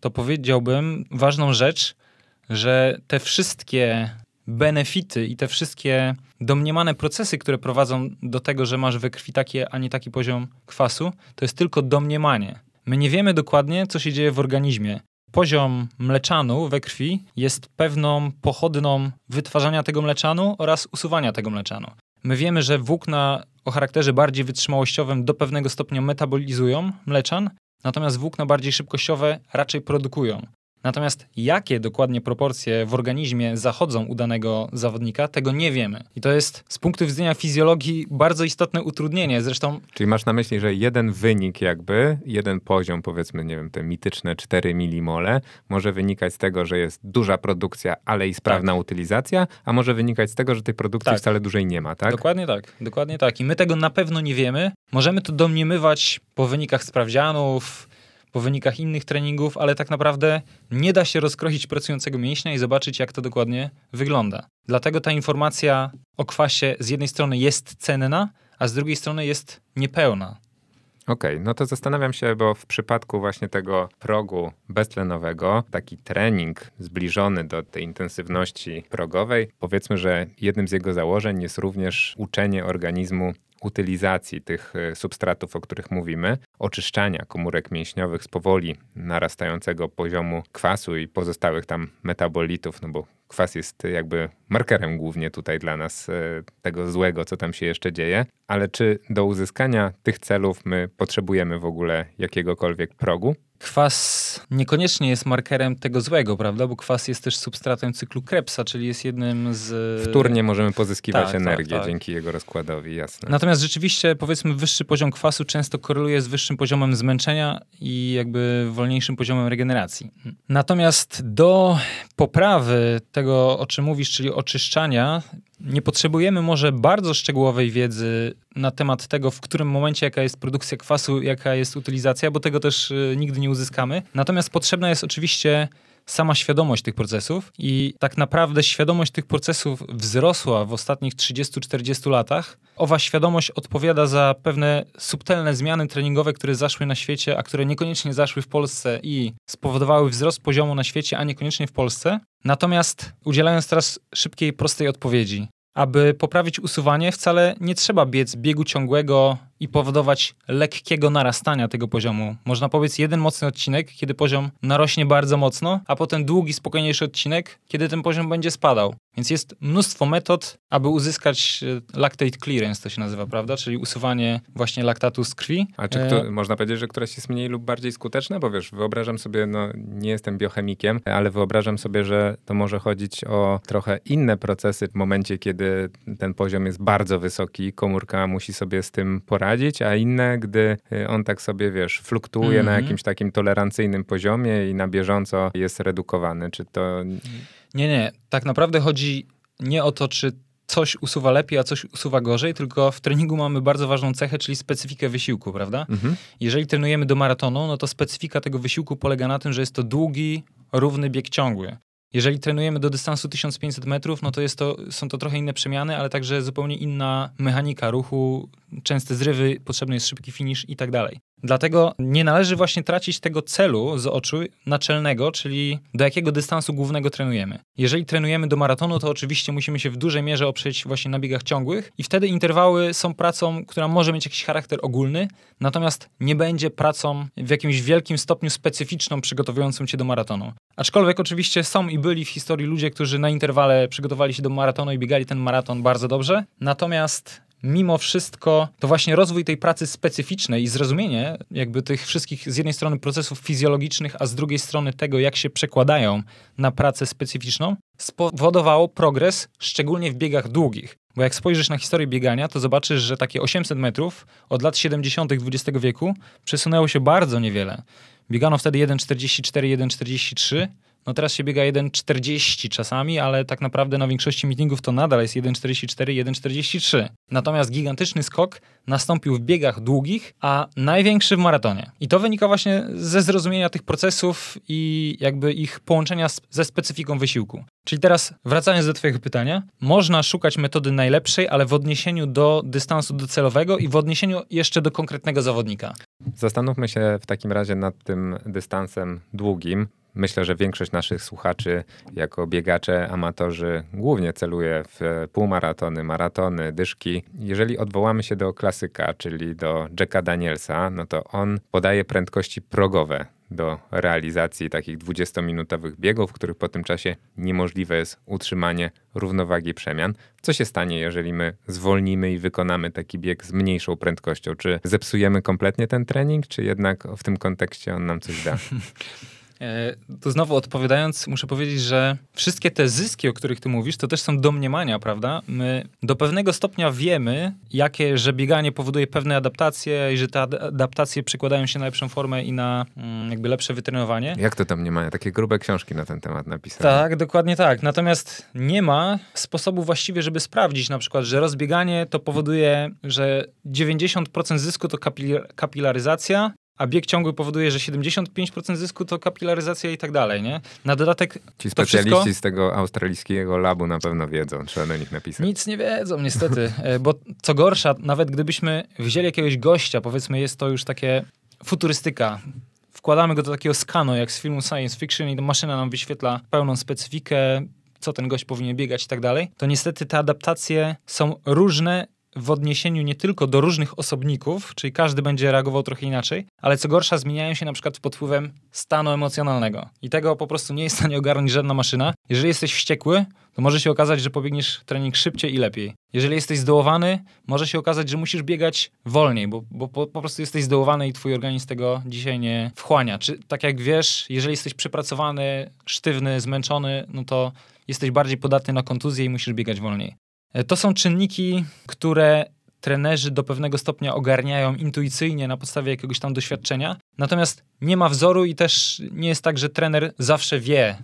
to powiedziałbym ważną rzecz, że te wszystkie benefity i te wszystkie domniemane procesy, które prowadzą do tego, że masz we krwi taki, a nie taki poziom kwasu, to jest tylko domniemanie. My nie wiemy dokładnie, co się dzieje w organizmie. Poziom mleczanu we krwi jest pewną pochodną wytwarzania tego mleczanu oraz usuwania tego mleczanu. My wiemy, że włókna o charakterze bardziej wytrzymałościowym do pewnego stopnia metabolizują mleczan, natomiast włókna bardziej szybkościowe raczej produkują. Natomiast jakie dokładnie proporcje w organizmie zachodzą u danego zawodnika, tego nie wiemy. I to jest z punktu widzenia fizjologii bardzo istotne utrudnienie. Zresztą. Czyli masz na myśli, że jeden wynik, jakby, jeden poziom, powiedzmy, nie wiem, te mityczne 4 milimole, może wynikać z tego, że jest duża produkcja, ale i sprawna tak. utylizacja, a może wynikać z tego, że tej produkcji tak. wcale dużej nie ma, tak? Dokładnie tak, dokładnie tak. I my tego na pewno nie wiemy. Możemy to domniemywać po wynikach sprawdzianów po wynikach innych treningów, ale tak naprawdę nie da się rozkroić pracującego mięśnia i zobaczyć, jak to dokładnie wygląda. Dlatego ta informacja o kwasie z jednej strony jest cenna, a z drugiej strony jest niepełna. Okej, okay, no to zastanawiam się, bo w przypadku właśnie tego progu beztlenowego, taki trening zbliżony do tej intensywności progowej, powiedzmy, że jednym z jego założeń jest również uczenie organizmu utylizacji tych e, substratów, o których mówimy, oczyszczania komórek mięśniowych z powoli narastającego poziomu kwasu i pozostałych tam metabolitów, no bo kwas jest jakby markerem głównie tutaj dla nas e, tego złego, co tam się jeszcze dzieje. Ale czy do uzyskania tych celów my potrzebujemy w ogóle jakiegokolwiek progu? Kwas niekoniecznie jest markerem tego złego, prawda? Bo kwas jest też substratem cyklu Krebsa, czyli jest jednym z. Wtórnie możemy pozyskiwać tak, tak energię tak, tak. dzięki jego rozkładowi, jasne. Natomiast rzeczywiście, powiedzmy, wyższy poziom kwasu często koreluje z wyższym poziomem zmęczenia i jakby wolniejszym poziomem regeneracji. Natomiast do poprawy tego, o czym mówisz, czyli oczyszczania, nie potrzebujemy może bardzo szczegółowej wiedzy na temat tego, w którym momencie jaka jest produkcja kwasu, jaka jest utylizacja, bo tego też y, nigdy nie uzyskamy. Natomiast potrzebna jest oczywiście sama świadomość tych procesów i tak naprawdę świadomość tych procesów wzrosła w ostatnich 30-40 latach. Owa świadomość odpowiada za pewne subtelne zmiany treningowe, które zaszły na świecie, a które niekoniecznie zaszły w Polsce i spowodowały wzrost poziomu na świecie, a niekoniecznie w Polsce. Natomiast udzielając teraz szybkiej, prostej odpowiedzi, aby poprawić usuwanie, wcale nie trzeba biec biegu ciągłego i powodować lekkiego narastania tego poziomu. Można powiedzieć jeden mocny odcinek, kiedy poziom narośnie bardzo mocno, a potem długi, spokojniejszy odcinek, kiedy ten poziom będzie spadał. Więc jest mnóstwo metod, aby uzyskać e, lactate clearance, to się nazywa, prawda? Czyli usuwanie właśnie laktatu z krwi. A czy e... można powiedzieć, że któreś jest mniej lub bardziej skuteczne? Bo wiesz, wyobrażam sobie, no nie jestem biochemikiem, ale wyobrażam sobie, że to może chodzić o trochę inne procesy w momencie, kiedy ten poziom jest bardzo wysoki, komórka musi sobie z tym poradzić, a inne, gdy y, on tak sobie, wiesz, fluktuuje mm -hmm. na mhm. jakimś takim tolerancyjnym poziomie i na bieżąco jest redukowany. Czy to... Nie, nie. Tak naprawdę chodzi nie o to, czy coś usuwa lepiej, a coś usuwa gorzej, tylko w treningu mamy bardzo ważną cechę, czyli specyfikę wysiłku, prawda? Mhm. Jeżeli trenujemy do maratonu, no to specyfika tego wysiłku polega na tym, że jest to długi, równy bieg ciągły. Jeżeli trenujemy do dystansu 1500 metrów, no to, jest to są to trochę inne przemiany, ale także zupełnie inna mechanika ruchu, częste zrywy, potrzebny jest szybki finisz i tak dalej. Dlatego nie należy właśnie tracić tego celu z oczu naczelnego, czyli do jakiego dystansu głównego trenujemy. Jeżeli trenujemy do maratonu, to oczywiście musimy się w dużej mierze oprzeć właśnie na biegach ciągłych i wtedy interwały są pracą, która może mieć jakiś charakter ogólny, natomiast nie będzie pracą w jakimś wielkim stopniu specyficzną przygotowującą cię do maratonu. Aczkolwiek oczywiście są i byli w historii ludzie, którzy na interwale przygotowali się do maratonu i biegali ten maraton bardzo dobrze, natomiast mimo wszystko to właśnie rozwój tej pracy specyficznej i zrozumienie jakby tych wszystkich z jednej strony procesów fizjologicznych, a z drugiej strony tego, jak się przekładają na pracę specyficzną, spowodowało progres, szczególnie w biegach długich. Bo jak spojrzysz na historię biegania, to zobaczysz, że takie 800 metrów od lat 70. XX wieku przesunęło się bardzo niewiele. Biegano wtedy 1,44, 1,43, no teraz się biega 1,40 czasami, ale tak naprawdę na większości meetingów to nadal jest 1,44, 1,43. Natomiast gigantyczny skok nastąpił w biegach długich, a największy w maratonie. I to wynika właśnie ze zrozumienia tych procesów i jakby ich połączenia ze specyfiką wysiłku. Czyli teraz wracając do Twojego pytania, można szukać metody najlepszej, ale w odniesieniu do dystansu docelowego i w odniesieniu jeszcze do konkretnego zawodnika. Zastanówmy się w takim razie nad tym dystansem długim. Myślę, że większość naszych słuchaczy, jako biegacze, amatorzy, głównie celuje w półmaratony, maratony, dyszki. Jeżeli odwołamy się do klasyka, czyli do Jacka Danielsa, no to on podaje prędkości progowe do realizacji takich 20-minutowych biegów, w których po tym czasie niemożliwe jest utrzymanie równowagi przemian. Co się stanie, jeżeli my zwolnimy i wykonamy taki bieg z mniejszą prędkością? Czy zepsujemy kompletnie ten trening, czy jednak w tym kontekście on nam coś da? E, to znowu odpowiadając, muszę powiedzieć, że wszystkie te zyski, o których ty mówisz, to też są domniemania, prawda? My do pewnego stopnia wiemy, jakie, że bieganie powoduje pewne adaptacje i że te adaptacje przekładają się na lepszą formę i na mm, jakby lepsze wytrenowanie. Jak to domniemania? Takie grube książki na ten temat napisane. Tak, dokładnie tak. Natomiast nie ma sposobu właściwie, żeby sprawdzić na przykład, że rozbieganie to powoduje, że 90% zysku to kapilaryzacja, a bieg ciągły powoduje, że 75% zysku to kapilaryzacja i tak dalej, nie? Na dodatek Ci specjaliści wszystko... z tego australijskiego labu na pewno wiedzą, trzeba do nich napisać. Nic nie wiedzą niestety, e, bo co gorsza, nawet gdybyśmy wzięli jakiegoś gościa, powiedzmy jest to już takie futurystyka, wkładamy go do takiego skanu, jak z filmu science fiction i maszyna nam wyświetla pełną specyfikę, co ten gość powinien biegać i tak dalej, to niestety te adaptacje są różne w odniesieniu nie tylko do różnych osobników, czyli każdy będzie reagował trochę inaczej, ale co gorsza zmieniają się na przykład pod wpływem stanu emocjonalnego. I tego po prostu nie jest w stanie ogarnąć żadna maszyna. Jeżeli jesteś wściekły, to może się okazać, że pobiegniesz trening szybciej i lepiej. Jeżeli jesteś zdołowany, może się okazać, że musisz biegać wolniej, bo, bo po, po, prostu jesteś zdołowany i twój organizm tego dzisiaj nie wchłania. Czy tak jak wiesz, jeżeli jesteś przepracowany, sztywny, zmęczony, no to jesteś bardziej podatny na kontuzję i musisz biegać wolniej. E, to są czynniki, które trenerzy do pewnego stopnia ogarniają intuicyjnie na podstawie jakiegoś tam doświadczenia. Natomiast nie ma wzoru i też nie jest tak, że trener zawsze wie.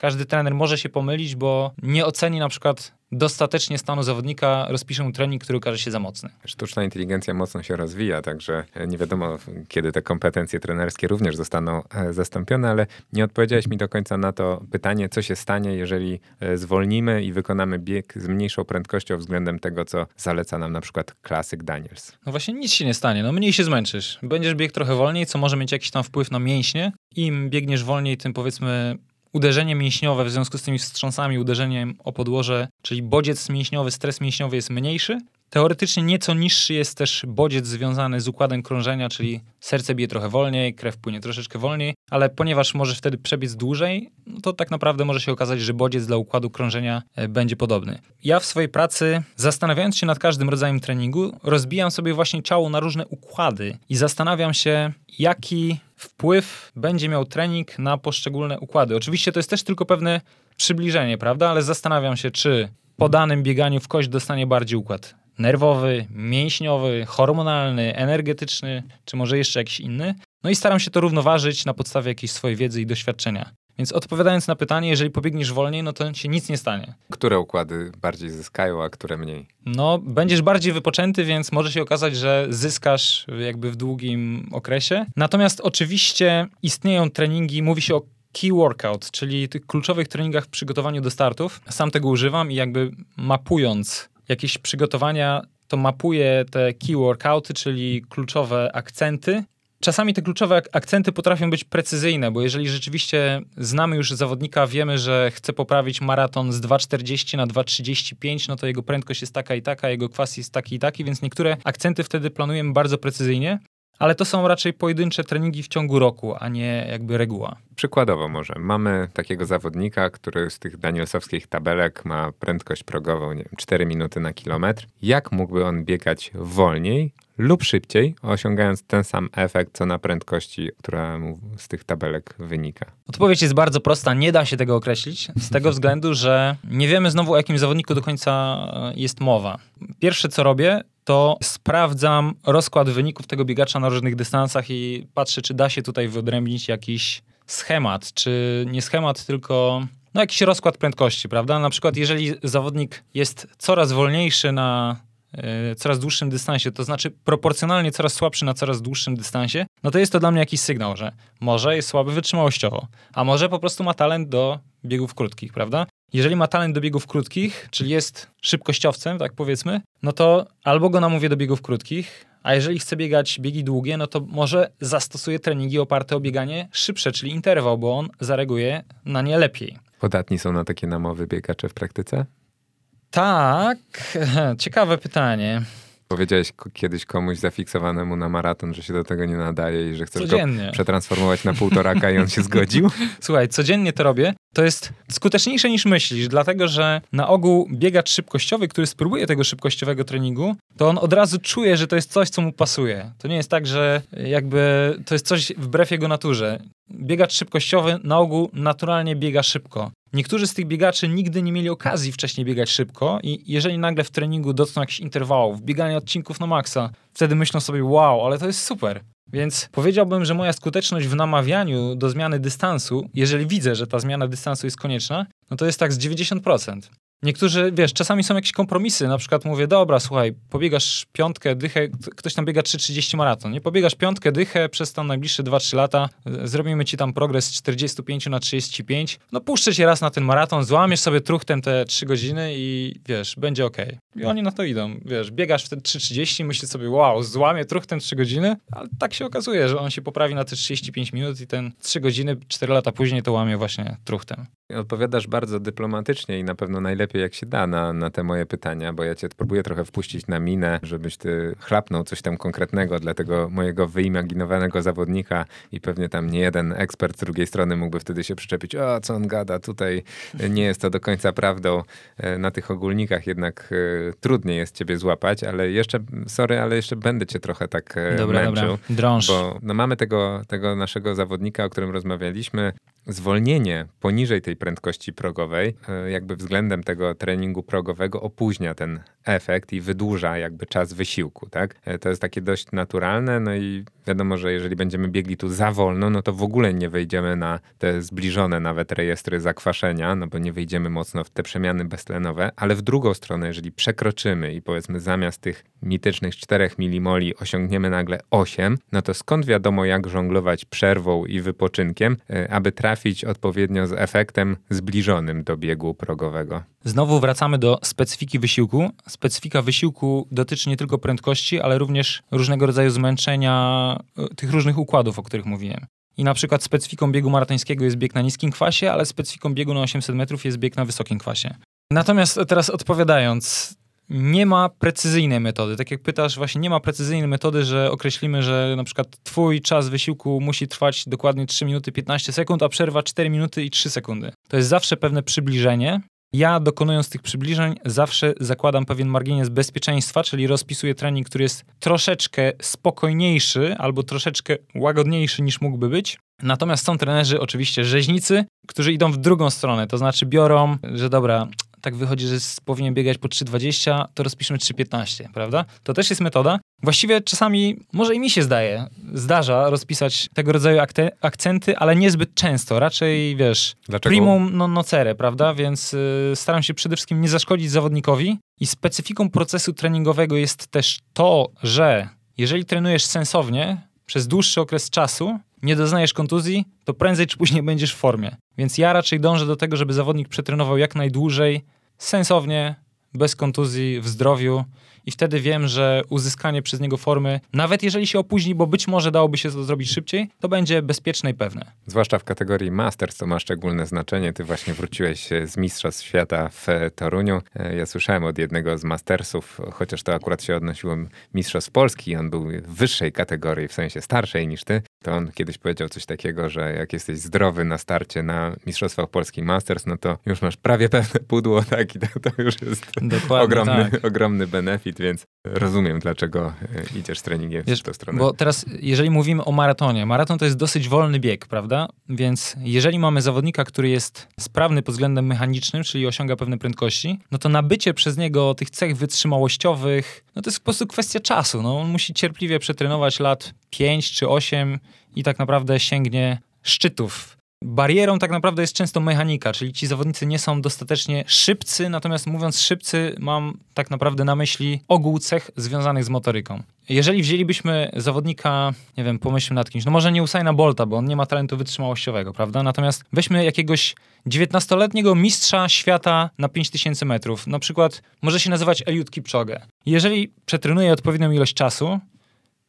Każdy trener może się pomylić, bo nie oceni na przykład dostatecznie stanu zawodnika, rozpiszę mu trening, który okaże się za mocny. Sztuczna inteligencja mocno się rozwija, także nie wiadomo, kiedy te kompetencje trenerskie również zostaną e, zastąpione, ale nie odpowiedziałeś mi do końca na to pytanie, co się stanie, jeżeli e, zwolnimy i wykonamy bieg z mniejszą prędkością względem tego, co zaleca nam na przykład klasyk Daniels. No właśnie nic się nie stanie, no mniej się zmęczysz. Będziesz biegł trochę wolniej, co może mieć jakiś tam wpływ na mięśnie. Im biegniesz wolniej, tym powiedzmy uderzenie mięśniowe w związku z tymi wstrząsami, uderzeniem o podłoże, czyli bodziec mięśniowy, stres mięśniowy jest mniejszy. Teoretycznie nieco niższy jest też bodziec związany z układem krążenia, czyli serce bije trochę wolniej, krew płynie troszeczkę wolniej, ale ponieważ możesz wtedy przebiec dłużej, no to tak naprawdę może się okazać, że bodziec dla układu krążenia e, będzie podobny. Ja w swojej pracy, zastanawiając się nad każdym rodzajem treningu, rozbijam sobie właśnie ciało na różne układy i zastanawiam się, jaki wpływ będzie miał trening na poszczególne układy. Oczywiście to jest też tylko pewne przybliżenie, prawda? Ale zastanawiam się, czy po danym bieganiu w kość dostanie bardziej układ nerwowy, mięśniowy, hormonalny, energetyczny, czy może jeszcze jakiś inny. No i staram się to równoważyć na podstawie jakiejś swojej wiedzy i doświadczenia. Więc odpowiadając na pytanie, jeżeli pobiegniesz wolniej, no to się nic nie stanie. Które układy bardziej zyskają, a które mniej? No, będziesz bardziej wypoczęty, więc może się okazać, że zyskasz jakby w długim okresie. Natomiast oczywiście istnieją treningi, mówi się o key workout, czyli tych kluczowych treningach w przygotowaniu do startów. Sam tego używam i jakby mapując jakieś przygotowania, to mapuję te key workouty, czyli kluczowe akcenty. Czasami te kluczowe akcenty potrafią być precyzyjne, bo jeżeli rzeczywiście znamy już zawodnika, wiemy, że chce poprawić maraton z 2,40 na 2,35, no to jego prędkość jest taka i taka, jego kwas jest taki i taki, więc niektóre akcenty wtedy planujemy bardzo precyzyjnie ale to są raczej pojedyncze treningi w ciągu roku, a nie jakby reguła. Przykładowo może, mamy takiego zawodnika, który z tych danielsowskich tabelek ma prędkość progową, nie wiem, 4 minuty na kilometr. Jak mógłby on biegać wolniej lub szybciej, osiągając ten sam efekt, co na prędkości, która mu z tych tabelek wynika? Odpowiedź jest bardzo prosta, nie da się tego określić, z tego względu, że nie wiemy znowu o jakim zawodniku do końca jest mowa. Pierwsze co robię, to sprawdzam rozkład wyników tego biegacza na różnych dystansach i patrzę, czy da się tutaj wyodrębnić jakiś schemat, czy nie schemat, tylko no jakiś rozkład prędkości, prawda? Na przykład, jeżeli zawodnik jest coraz wolniejszy na e, coraz dłuższym dystansie, to znaczy proporcjonalnie coraz słabszy na coraz dłuższym dystansie, no to jest to dla mnie jakiś sygnał, że może jest słaby wytrzymałościowo, a może po prostu ma talent do biegów krótkich, prawda? Jeżeli ma talent do biegów krótkich, czyli jest szybkościowcem, tak powiedzmy, no to albo go namówię do biegów krótkich, A jeżeli chce biegać biegi długie, no to może zastosuje treningi oparte o bieganie szybsze, czyli interwał, bo on zareaguje na nie lepiej. Podatni są na takie namowy biegacze w praktyce? Tak, ciekawe pytanie. Powiedziałeś kiedyś komuś zafiksowanemu na maraton, że się do tego nie nadaje i że chcesz Codziennie. go przetransformować na półtoraka i on się zgodził? Słuchaj, codziennie to robię. To jest skuteczniejsze niż myślisz, dlatego że na ogół biegacz szybkościowy, który spróbuje tego szybkościowego treningu, to on od razu czuje, że to jest coś, co mu pasuje. To nie jest tak, że jakby to jest coś wbrew jego naturze. Biegacz szybkościowy na ogół naturalnie biega szybko. Niektórzy z tych biegaczy nigdy nie mieli okazji wcześniej biegać szybko i jeżeli nagle w treningu dotkną jakichś interwałów, biegania odcinków na maksa, wtedy myślą sobie, wow, ale to jest super. Więc powiedziałbym, że moja skuteczność w namawianiu do zmiany dystansu, jeżeli widzę, że ta zmiana dystansu jest konieczna, no to jest tak z 90%. Niektórzy, wiesz, czasami są jakieś kompromisy, na przykład mówię, dobra, słuchaj, pobiegasz piątkę, dychę, ktoś tam biega 3,30 maraton, nie? Pobiegasz piątkę, dychę przez tam najbliższe 2-3 lata, zrobimy ci tam progres z 45 na 35, no puszczę cię raz na ten maraton, złamiesz sobie truchtem te 3 godziny i wiesz, będzie ok. I oni na to idą, wiesz, biegasz wtedy 3,30, myślisz sobie, wow, złamię truchtem 3 godziny, ale tak się okazuje, że on się poprawi na te 35 minut i ten 3 godziny, 4 lata później to łamie właśnie truchtem. Odpowiadasz bardzo dyplomatycznie i na pewno najlepiej jak się da na, na te moje pytania, bo ja cię próbuję trochę wpuścić na minę, żebyś ty chlapnął coś tam konkretnego dla tego mojego wyimaginowanego zawodnika i pewnie tam nie jeden ekspert z drugiej strony mógłby wtedy się przyczepić, o co on gada, tutaj nie jest to do końca prawdą. E, na tych ogólnikach jednak e, trudniej jest ciebie złapać, ale jeszcze, sorry, ale jeszcze będę cię trochę tak e, dobra, męczył. Dobra, drąż. Bo no, mamy tego, tego naszego zawodnika, o którym rozmawialiśmy, zwolnienie poniżej tej prędkości progowej, e, jakby względem tego treningu progowego opóźnia ten efekt i wydłuża jakby czas wysiłku, tak? E, to jest takie dość naturalne, no i wiadomo, że jeżeli będziemy biegli tu za wolno, no to w ogóle nie wejdziemy na te zbliżone nawet rejestry zakwaszenia, no bo nie wejdziemy mocno w te przemiany beztlenowe, ale w drugą stronę, jeżeli przekroczymy i powiedzmy zamiast tych mitycznych 4 milimoli osiągniemy nagle 8, no to skąd wiadomo jak żonglować przerwą i wypoczynkiem, e, aby trafić odpowiednio z efektem zbliżonym do biegu progowego? Znowu wracamy do specyfiki wysiłku. Specyfika wysiłku dotyczy nie tylko prędkości, ale również różnego rodzaju zmęczenia e, tych różnych układów, o których mówiłem. I na przykład specyfiką biegu maratońskiego jest bieg na niskim kwasie, ale specyfiką biegu na 800 metrów jest bieg na wysokim kwasie. Natomiast teraz odpowiadając, nie ma precyzyjnej metody. Tak jak pytasz, właśnie nie ma precyzyjnej metody, że określimy, że na przykład twój czas wysiłku musi trwać dokładnie 3 minuty 15 sekund, a przerwa 4 minuty i 3 sekundy. To jest zawsze pewne przybliżenie, ja dokonując tych przybliżeń zawsze zakładam pewien margines bezpieczeństwa, czyli rozpisuję trening, który jest troszeczkę spokojniejszy albo troszeczkę łagodniejszy niż mógłby być. Natomiast są trenerzy, oczywiście rzeźnicy, którzy idą w drugą stronę, to znaczy biorą, że dobra, tak wychodzi, że powinien biegać po 3,20, to rozpiszmy 3,15, prawda? To też jest metoda. Właściwie czasami, może i mi się zdaje, zdarza rozpisać tego rodzaju akcenty, ale niezbyt często. Raczej, wiesz, Dlaczego? primum non nocere, prawda? Więc y, staram się przede wszystkim nie zaszkodzić zawodnikowi i specyfiką procesu treningowego jest też to, że jeżeli trenujesz sensownie przez dłuższy okres czasu, nie doznajesz kontuzji, to prędzej czy później będziesz w formie. Więc ja raczej dążę do tego, żeby zawodnik przetrenował jak najdłużej, sensownie, bez kontuzji, w zdrowiu i wtedy wiem, że uzyskanie przez niego formy, nawet jeżeli się opóźni, bo być może dałoby się to zrobić szybciej, to będzie bezpieczne i pewne. Zwłaszcza w kategorii Masters to ma szczególne znaczenie. Ty właśnie wróciłeś z Mistrzostw Świata w Toruniu. E, ja słyszałem od jednego z Mastersów, chociaż to akurat się odnosiło Mistrzostw Polski, on był w wyższej kategorii, w sensie starszej niż ty, to on kiedyś powiedział coś takiego, że jak jesteś zdrowy na starcie na Mistrzostwach Polskich Masters, no to już masz prawie pewne pudło, tak, i to, to już jest ogromny, tak. ogromny benefit, więc rozumiem, dlaczego e, idziesz treningiem Wiesz, w tę stronę. Bo teraz, jeżeli mówimy o maratonie, maraton to jest dosyć wolny bieg, prawda? Więc jeżeli mamy zawodnika, który jest sprawny pod względem mechanicznym, czyli osiąga pewne prędkości, no to nabycie przez niego tych cech wytrzymałościowych, no to jest po prostu kwestia czasu. No, on musi cierpliwie przetrenować lat 5 czy 8 i tak naprawdę sięgnie szczytów Barierą tak naprawdę jest często mechanika, czyli ci zawodnicy nie są dostatecznie szybcy, natomiast mówiąc szybcy, mam tak naprawdę na myśli ogół cech związanych z motoryką. Jeżeli wzięlibyśmy zawodnika, nie wiem, pomyślmy nad kimś, no może nie Usaina Bolta, bo on nie ma talentu wytrzymałościowego, prawda? Natomiast weźmy jakiegoś 19-letniego mistrza świata na 5000 metrów. Na przykład może się nazywać Eliud Kipchoge. Jeżeli przetrenuje odpowiednią ilość czasu,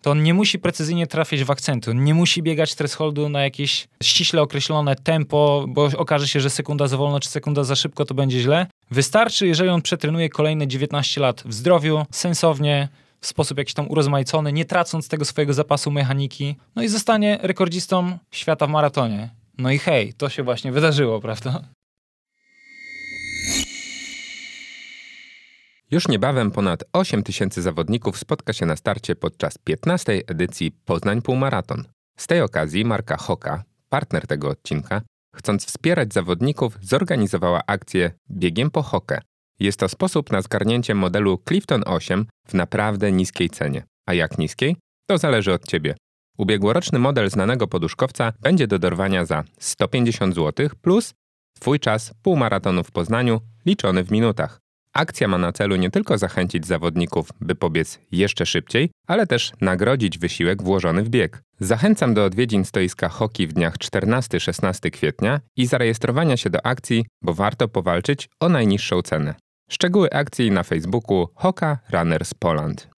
to on nie musi precyzyjnie trafiać w akcenty, on nie musi biegać thresholdu na jakieś ściśle określone tempo, bo okaże się, że sekunda za wolno czy sekunda za szybko to będzie źle. Wystarczy, jeżeli on przetrenuje kolejne 19 lat w zdrowiu, sensownie, w sposób jakiś tam urozmaicony, nie tracąc tego swojego zapasu mechaniki, no i zostanie rekordzistą świata w maratonie. No i hej, to się właśnie wydarzyło, prawda? Już niebawem ponad 8 tysięcy zawodników spotka się na starcie podczas 15. edycji Poznań Półmaraton. Z tej okazji marka Hoka, partner tego odcinka, chcąc wspierać zawodników, zorganizowała akcję Biegiem po Hokę. Jest to sposób na zgarnięcie modelu Clifton 8 w naprawdę niskiej cenie. A jak niskiej? To zależy od Ciebie. Ubiegłoroczny model znanego poduszkowca będzie do dorwania za 150 zł plus Twój czas półmaratonu w Poznaniu liczony w minutach. Akcja ma na celu nie tylko zachęcić zawodników, by pobiec jeszcze szybciej, ale też nagrodzić wysiłek włożony w bieg. Zachęcam do odwiedzin stoiska hoki w dniach 14-16 kwietnia i zarejestrowania się do akcji, bo warto powalczyć o najniższą cenę. Szczegóły akcji na Facebooku Hoka Runners Poland.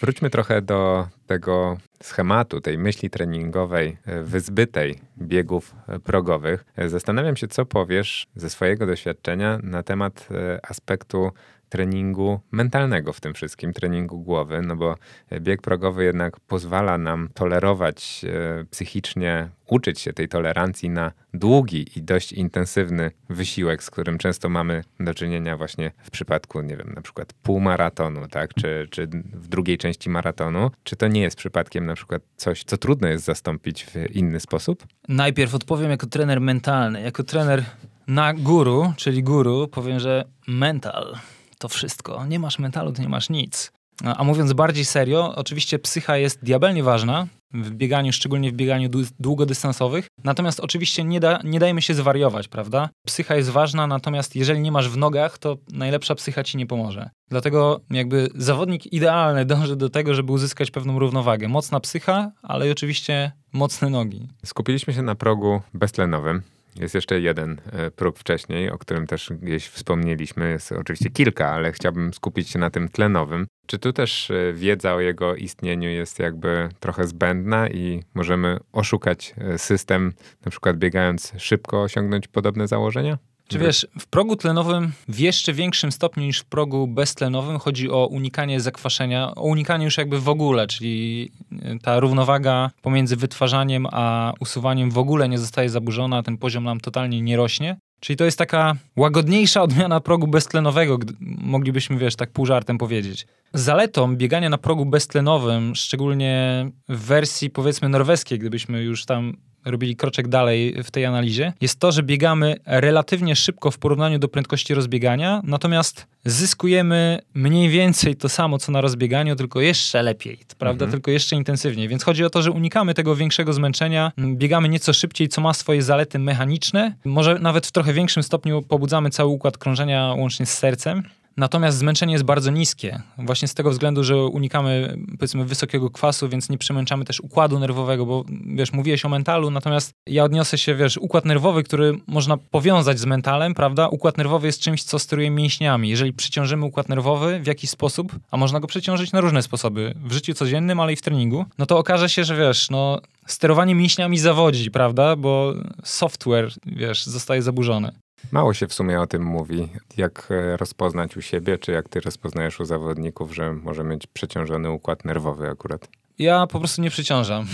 Wróćmy trochę do tego schematu, tej myśli treningowej, e, wyzbytej biegów e, progowych. E, zastanawiam się, co powiesz ze swojego doświadczenia na temat aspektu treningu mentalnego w tym wszystkim, treningu głowy, no bo bieg progowy jednak pozwala nam tolerować e, psychicznie, uczyć się tej tolerancji na długi i dość intensywny wysiłek, z którym często mamy do czynienia właśnie w przypadku, nie wiem, na przykład półmaratonu, tak, czy, czy w drugiej części maratonu. Czy to nie jest przypadkiem na przykład coś, co trudno jest zastąpić w inny sposób? Najpierw odpowiem jako trener mentalny, jako trener na guru, czyli guru, powiem, że mental to wszystko. Nie masz mentalu, to nie masz nic. A mówiąc bardziej serio, oczywiście psycha jest diabelnie ważna w bieganiu, szczególnie w bieganiu długodystansowych. Natomiast oczywiście nie, da, nie dajmy się zwariować, prawda? Psycha jest ważna, natomiast jeżeli nie masz w nogach, to najlepsza psycha ci nie pomoże. Dlatego jakby zawodnik idealny dąży do tego, żeby uzyskać pewną równowagę. Mocna psycha, ale oczywiście mocne nogi. Skupiliśmy się na progu beztlenowym. Jest jeszcze jeden e, próg wcześniej, o którym też gdzieś wspomnieliśmy. Jest oczywiście kilka, ale chciałbym skupić się na tym tlenowym. Czy tu też e, wiedza o jego istnieniu jest jakby trochę zbędna i możemy oszukać e, system, na przykład biegając szybko, osiągnąć podobne założenia? Czy wiesz, w progu tlenowym w jeszcze większym stopniu niż w progu beztlenowym chodzi o unikanie zakwaszenia, o unikanie już jakby w ogóle, czyli e, ta równowaga pomiędzy wytwarzaniem a usuwaniem w ogóle nie zostaje zaburzona, ten poziom nam totalnie nie rośnie. Czyli to jest taka łagodniejsza odmiana progu beztlenowego, moglibyśmy, wiesz, tak pół żartem powiedzieć. Zaletą biegania na progu beztlenowym, szczególnie w wersji powiedzmy norweskiej, gdybyśmy już tam robili kroczek dalej w tej analizie, jest to, że biegamy relatywnie szybko w porównaniu do prędkości rozbiegania, natomiast zyskujemy mniej więcej to samo, co na rozbieganiu, tylko jeszcze lepiej, prawda? Mhm. Tylko jeszcze intensywniej. Więc chodzi o to, że unikamy tego większego zmęczenia, biegamy nieco szybciej, co ma swoje zalety mechaniczne. Może nawet w trochę większym stopniu pobudzamy cały układ krążenia łącznie z sercem. Natomiast zmęczenie jest bardzo niskie. Właśnie z tego względu, że unikamy powiedzmy wysokiego kwasu, więc nie przemęczamy też układu nerwowego, bo wiesz, mówiłeś o mentalu, natomiast ja odniosę się, wiesz, układ nerwowy, który można powiązać z mentalem, prawda? Układ nerwowy jest czymś, co steruje mięśniami. Jeżeli przeciążymy układ nerwowy w jakiś sposób, a można go przeciążyć na różne sposoby, w życiu codziennym, ale i w treningu, no to okaże się, że wiesz, no sterowanie mięśniami zawodzi, prawda? Bo software, wiesz, zostaje zaburzony. Mało się w sumie o tym mówi. Jak e, rozpoznać u siebie, czy jak ty rozpoznajesz u zawodników, że może mieć przeciążony układ nerwowy akurat? Ja po prostu nie przeciążam.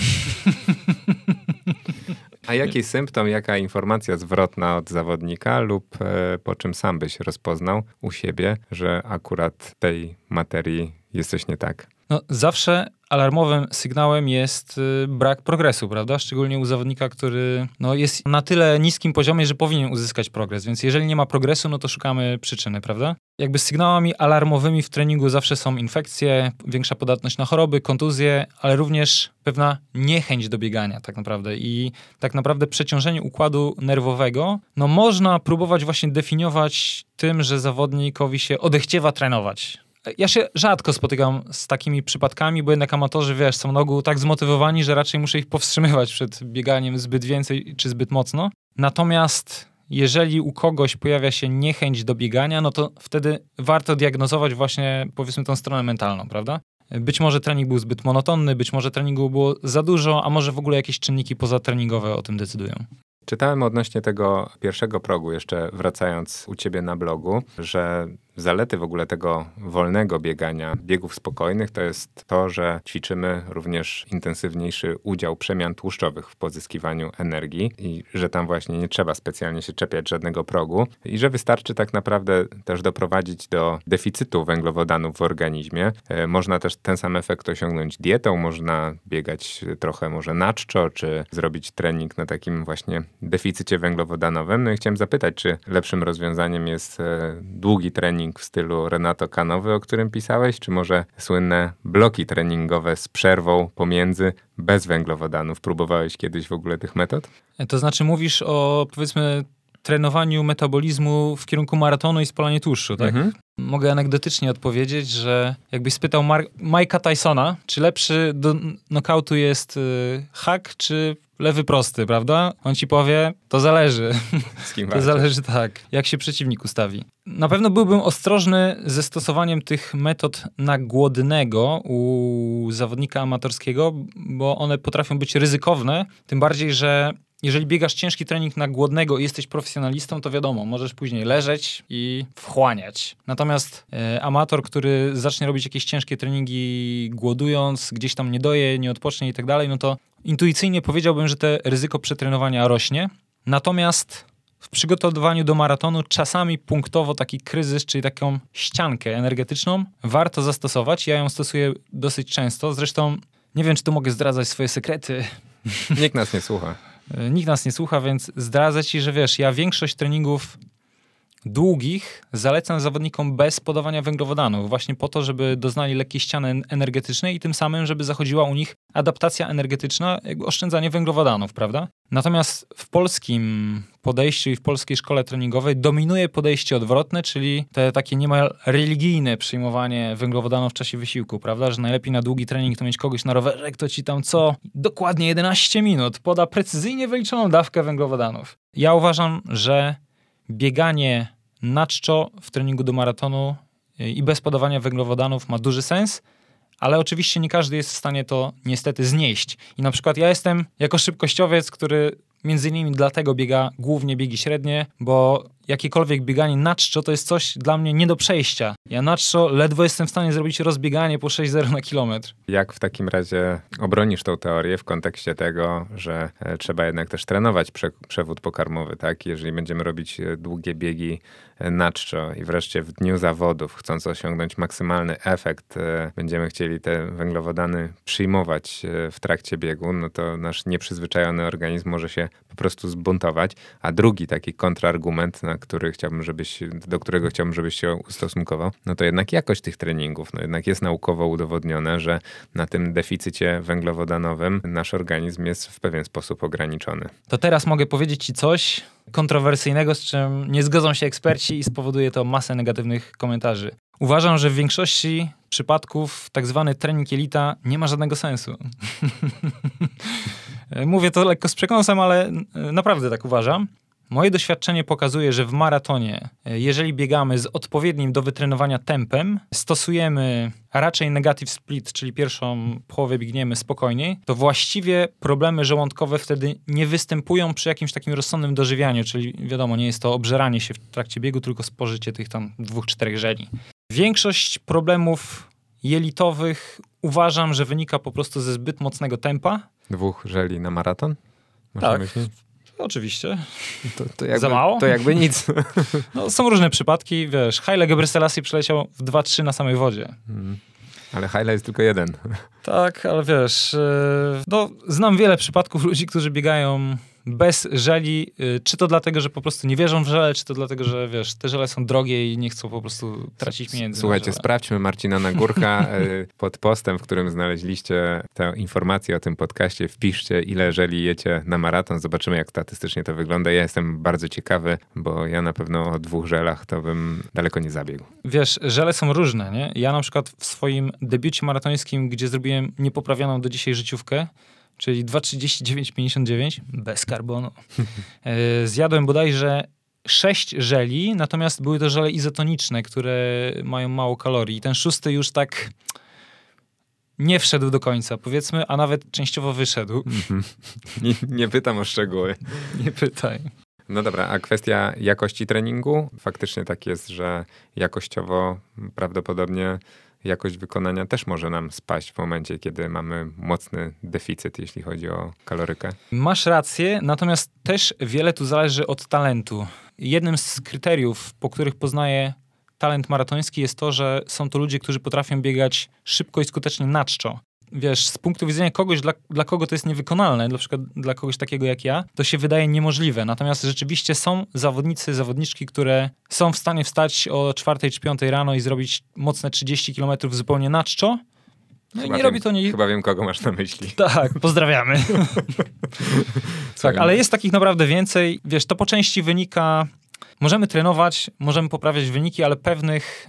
A jaki symptom, jaka informacja zwrotna od zawodnika lub e, po czym sam byś rozpoznał u siebie, że akurat tej materii jesteś nie tak? No, zawsze alarmowym sygnałem jest y, brak progresu, prawda? Szczególnie u zawodnika, który no, jest na tyle niskim poziomie, że powinien uzyskać progres. Więc jeżeli nie ma progresu, no to szukamy przyczyny, prawda? Jakby sygnałami alarmowymi w treningu zawsze są infekcje, większa podatność na choroby, kontuzje, ale również pewna niechęć do biegania tak naprawdę i tak naprawdę przeciążenie układu nerwowego, no można próbować właśnie definiować tym, że zawodnikowi się odechciewa trenować ja się rzadko spotykam z takimi przypadkami, bo jednak amatorzy, wiesz, są nogu tak zmotywowani, że raczej muszę ich powstrzymywać przed bieganiem zbyt więcej czy zbyt mocno. Natomiast jeżeli u kogoś pojawia się niechęć do biegania, no to wtedy warto diagnozować właśnie, powiedzmy, tą stronę mentalną, prawda? Być może trening był zbyt monotonny, być może treningu było za dużo, a może w ogóle jakieś czynniki pozatreningowe o tym decydują. Czytałem odnośnie tego pierwszego progu, jeszcze wracając u ciebie na blogu, że zalety w ogóle tego wolnego biegania, biegów spokojnych, to jest to, że ćwiczymy również intensywniejszy udział przemian tłuszczowych w pozyskiwaniu energii i że tam właśnie nie trzeba specjalnie się czepiać żadnego progu i że wystarczy tak naprawdę też doprowadzić do deficytu węglowodanów w organizmie. E, można też ten sam efekt osiągnąć dietą, można biegać trochę może na czczo, czy zrobić trening na takim właśnie deficycie węglowodanowym. No i chciałem zapytać, czy lepszym rozwiązaniem jest e, długi trening trening w stylu Renato Kanowy, o którym pisałeś, czy może słynne bloki treningowe z przerwą pomiędzy bez węglowodanów? Próbowałeś kiedyś w ogóle tych metod? To znaczy mówisz o powiedzmy trenowaniu metabolizmu w kierunku maratonu i spalaniu tłuszczu, tak? Mhm. Mogę anegdotycznie odpowiedzieć, że jakbyś spytał Mar- Mike'a Tysona, czy lepszy do knockoutu jest y, hack, czy lewy prosty, prawda? On ci powie, to zależy. Z kim To zależy tak, jak się przeciwnik ustawi. Na pewno byłbym ostrożny ze stosowaniem tych metod na głodnego u zawodnika amatorskiego, bo one potrafią być ryzykowne, tym bardziej, że jeżeli biegasz ciężki trening na głodnego i jesteś profesjonalistą, to wiadomo, możesz później leżeć i wchłaniać. Natomiast e, amator, który zacznie robić jakieś ciężkie treningi głodując, gdzieś tam nie doje, nie odpocznie i tak dalej, no to intuicyjnie powiedziałbym, że te ryzyko przetrenowania rośnie. Natomiast w przygotowaniu do maratonu czasami punktowo taki kryzys, czyli taką ściankę energetyczną warto zastosować. Ja ją stosuję dosyć często. Zresztą nie wiem, czy tu mogę zdradzać swoje sekrety. Nikt nas nie słucha. Nikt nas nie słucha, więc zdradzę ci, że wiesz, ja większość treningów długich zalecam zawodnikom bez podawania węglowodanów, właśnie po to, żeby doznali lekkiej ściany energetycznej i tym samym, żeby zachodziła u nich adaptacja energetyczna, oszczędzanie węglowodanów, prawda? Natomiast w polskim podejściu i w polskiej szkole treningowej dominuje podejście odwrotne, czyli te takie niemal religijne przyjmowanie węglowodanów w czasie wysiłku, prawda? Że najlepiej na długi trening to mieć kogoś na rowerze, kto ci tam co? Dokładnie 11 minut poda precyzyjnie wyliczoną dawkę węglowodanów. Ja uważam, że bieganie na czczo w treningu do maratonu y, i bez podawania węglowodanów ma duży sens, ale oczywiście nie każdy jest w stanie to niestety znieść. I na przykład ja jestem jako szybkościowiec, który między innymi dlatego biega głównie biegi średnie, bo jakiekolwiek bieganie na czczo to jest coś dla mnie nie do przejścia. Ja na czczo ledwo jestem w stanie zrobić rozbieganie po 6-0 na kilometr. Jak w takim razie obronisz tą teorię w kontekście tego, że e, trzeba jednak też trenować prze przewód pokarmowy, tak? Jeżeli będziemy robić e, długie biegi e, na czczo i wreszcie w dniu zawodów, chcąc osiągnąć maksymalny efekt, będziemy chcieli te węglowodany przyjmować w trakcie biegu, no to nasz nieprzyzwyczajony organizm może się po prostu zbuntować. A drugi taki kontrargument, na który chciałbym, żebyś, do którego chciałbym, żebyś się ustosunkował, no to jednak jakość tych treningów. No jednak jest naukowo udowodnione, że na tym deficycie węglowodanowym nasz organizm jest w pewien sposób ograniczony. To teraz mogę powiedzieć Ci coś kontrowersyjnego, z czym nie zgodzą się eksperci i spowoduje to masę negatywnych komentarzy. Uważam, że w większości przypadków tak zwany trening jelita nie ma żadnego sensu. Mówię to lekko z przekąsem, ale naprawdę tak uważam. Moje doświadczenie pokazuje, że w maratonie, jeżeli biegamy z odpowiednim do wytrenowania tempem, stosujemy raczej negative split, czyli pierwszą połowę biegniemy spokojniej, to właściwie problemy żołądkowe wtedy nie występują przy jakimś takim rozsądnym dożywianiu, czyli wiadomo, nie jest to obżeranie się w trakcie biegu, tylko spożycie tych tam dwóch, czterech żeli. Większość problemów jelitowych uważam, że wynika po prostu ze zbyt mocnego tempa. Dwóch żeli na maraton? Można tak, myśleć? Oczywiście. To, to jakby, Za mało? To jakby nic. No, są różne przypadki, wiesz, Haile Gebrselassie przeleciał w 2-3 na samej wodzie. Hmm. Ale Haile jest tylko jeden. Tak, ale wiesz, e, no, znam wiele przypadków ludzi, którzy biegają bez żeli, y, czy to dlatego, że po prostu nie wierzą w żele, czy to dlatego, że wiesz, te żele są drogie i nie chcą po prostu tracić pieniędzy. Słuchajcie, sprawdźmy Marcina Nagórka y, pod postem, w którym znaleźliście tę informację o tym podcaście. Wpiszcie, ile żeli jecie na maraton. Zobaczymy, jak statystycznie to wygląda. Ja jestem bardzo ciekawy, bo ja na pewno o dwóch żelach to bym daleko nie zabiegł. Wiesz, żele są różne, nie? Ja na przykład w swoim debiucie maratońskim, gdzie zrobiłem niepoprawioną do dzisiaj życiówkę, czyli 2,39,59 bez karbonu. E, zjadłem bodajże 6 żeli, natomiast były to żele izotoniczne, które mają mało kalorii. I ten szósty już tak nie wszedł do końca, powiedzmy, a nawet częściowo wyszedł. Mhm. nie, nie pytam o szczegóły. Nie pytaj. No dobra, a kwestia jakości treningu? Faktycznie tak jest, że jakościowo prawdopodobnie jakość wykonania też może nam spaść w momencie, kiedy mamy mocny deficyt, jeśli chodzi o kalorykę. Masz rację, natomiast też wiele tu zależy od talentu. Jednym z kryteriów, po których poznaję talent maratoński jest to, że są to ludzie, którzy potrafią biegać szybko i skutecznie na czczo wiesz, z punktu widzenia kogoś, dla, dla kogo to jest niewykonalne, na przykład dla kogoś takiego jak ja, to się wydaje niemożliwe. Natomiast rzeczywiście są zawodnicy, zawodniczki, które są w stanie wstać o 4 czy 5 rano i zrobić mocne 30 km zupełnie na czczo. No chyba i nie wiem, robi to nie. Chyba wiem, kogo masz na myśli. Tak, pozdrawiamy. tak, ale jest takich naprawdę więcej. Wiesz, to po części wynika Możemy trenować, możemy poprawiać wyniki, ale pewnych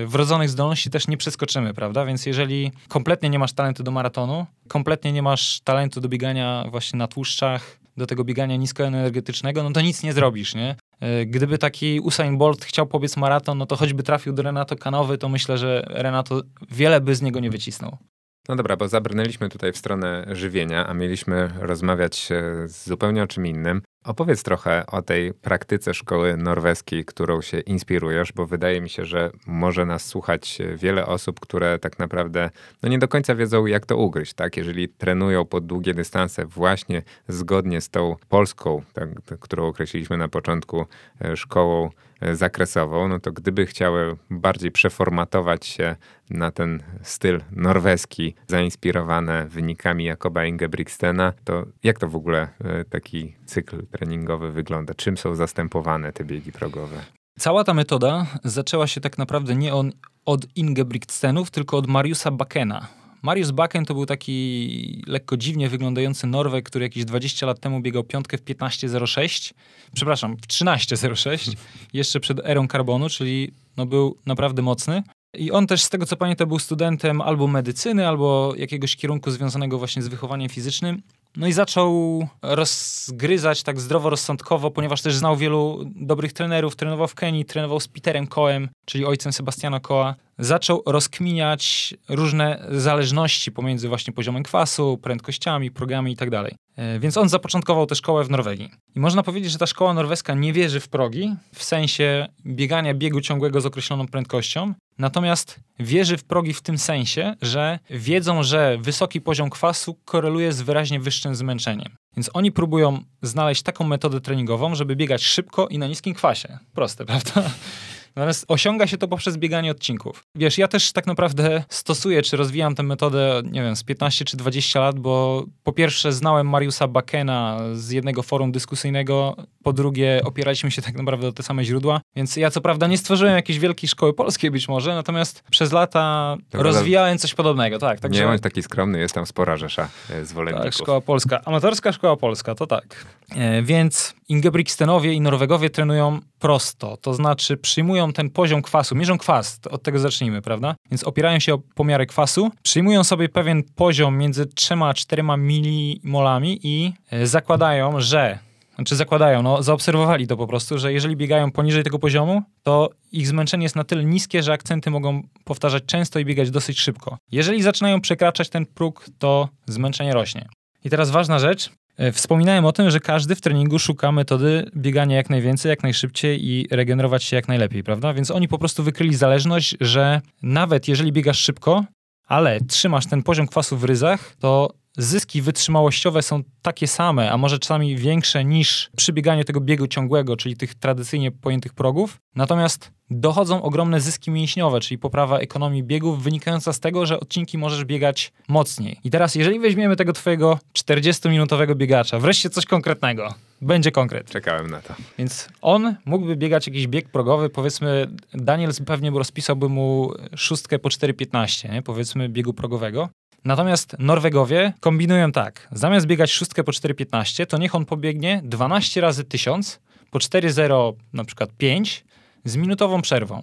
yy, wrodzonych zdolności też nie przeskoczymy, prawda? Więc jeżeli kompletnie nie masz talentu do maratonu, kompletnie nie masz talentu do biegania właśnie na tłuszczach, do tego biegania niskoenergetycznego, no to nic nie zrobisz, nie? E, gdyby taki Usain Bolt chciał pobiec maraton, no to choćby trafił do Renato Kanowy, to myślę, że Renato wiele by z niego nie wycisnął. No dobra, bo zabrnęliśmy tutaj w stronę żywienia, a mieliśmy rozmawiać zupełnie o czym innym. Opowiedz trochę o tej praktyce szkoły norweskiej, którą się inspirujesz, bo wydaje mi się, że może nas słuchać wiele osób, które tak naprawdę no nie do końca wiedzą, jak to ugryźć. Tak? Jeżeli trenują po długie dystanse właśnie zgodnie z tą polską, tak, którą określiliśmy na początku, e, szkołą e, zakresową, no to gdyby chciały bardziej przeformatować się na ten styl norweski, zainspirowane wynikami Jakoba Ingebrigtsena, to jak to w ogóle e, taki cykl treningowy wygląda? Czym są zastępowane te biegi progowe? Cała ta metoda zaczęła się tak naprawdę nie on, od Ingebrigtsenów, tylko od Mariusa Bakena. Marius Baken to był taki lekko dziwnie wyglądający Norweg, który jakieś 20 lat temu biegał piątkę w 15.06. Przepraszam, w 13.06, jeszcze przed erą karbonu, czyli no był naprawdę mocny. I on też, z tego co pamiętam, był studentem albo medycyny, albo jakiegoś kierunku związanego właśnie z wychowaniem fizycznym. No i zaczął rozgryzać tak zdroworozsądkowo, ponieważ też znał wielu dobrych trenerów. Trenował w Kenii, trenował z Peterem Koem, czyli ojcem Sebastiana Koa. Zaczął rozkminiać różne zależności pomiędzy właśnie poziomem kwasu, prędkościami, progami i tak więc on zapoczątkował tę szkołę w Norwegii. I można powiedzieć, że ta szkoła norweska nie wierzy w progi, w sensie biegania biegu ciągłego z określoną prędkością, natomiast wierzy w progi w tym sensie, że wiedzą, że wysoki poziom kwasu koreluje z wyraźnie wyższym zmęczeniem. Więc oni próbują znaleźć taką metodę treningową, żeby biegać szybko i na niskim kwasie. Proste, prawda? Natomiast osiąga się to poprzez bieganie odcinków. Wiesz, ja też tak naprawdę stosuję, czy rozwijam tę metodę, nie wiem, z 15 czy 20 lat, bo po pierwsze znałem Mariusa Bakena z jednego forum dyskusyjnego, po drugie opieraliśmy się tak naprawdę o te same źródła, więc ja co prawda nie stworzyłem jakiejś wielkiej szkoły polskiej być może, natomiast przez lata rozwijałem coś podobnego, tak. Także... Nie bądź taki skromny, jest tam spora rzesza e, zwolenników. Tak, szkoła polska. Amatorska szkoła polska, to tak. E, więc Ingebrigtsenowie i Norwegowie trenują prosto, to znaczy przyjmują ten poziom kwasu, mierzą kwas, od tego zacznijmy, prawda? Więc opierają się o pomiary kwasu, przyjmują sobie pewien poziom między 3 a 4 milimolami i e, zakładają, że znaczy zakładają, no zaobserwowali to po prostu, że jeżeli biegają poniżej tego poziomu, to ich zmęczenie jest na tyle niskie, że akcenty mogą powtarzać często i biegać dosyć szybko. Jeżeli zaczynają przekraczać ten próg, to zmęczenie rośnie. I teraz ważna rzecz, wspominałem o tym, że każdy w treningu szuka metody biegania jak najwięcej, jak najszybciej i regenerować się jak najlepiej, prawda? Więc oni po prostu wykryli zależność, że nawet jeżeli biegasz szybko, ale trzymasz ten poziom kwasu w ryzach, to zyski wytrzymałościowe są takie same, a może czasami większe niż przy bieganiu tego biegu ciągłego, czyli tych tradycyjnie pojętych progów. Natomiast dochodzą ogromne zyski mięśniowe, czyli poprawa ekonomii biegów wynikająca z tego, że odcinki możesz biegać mocniej. I teraz, jeżeli weźmiemy tego twojego 40-minutowego biegacza, wreszcie coś konkretnego, będzie konkret. Czekałem na to. Więc on mógłby biegać jakiś bieg progowy, powiedzmy, Daniel pewnie rozpisałby mu szóstkę po 4,15, nie? powiedzmy biegu progowego. Natomiast Norwegowie kombinują tak. Zamiast biegać szóstkę po 4,15, to niech on pobiegnie 12 razy 1000 po 4,0 na przykład 5 z minutową przerwą.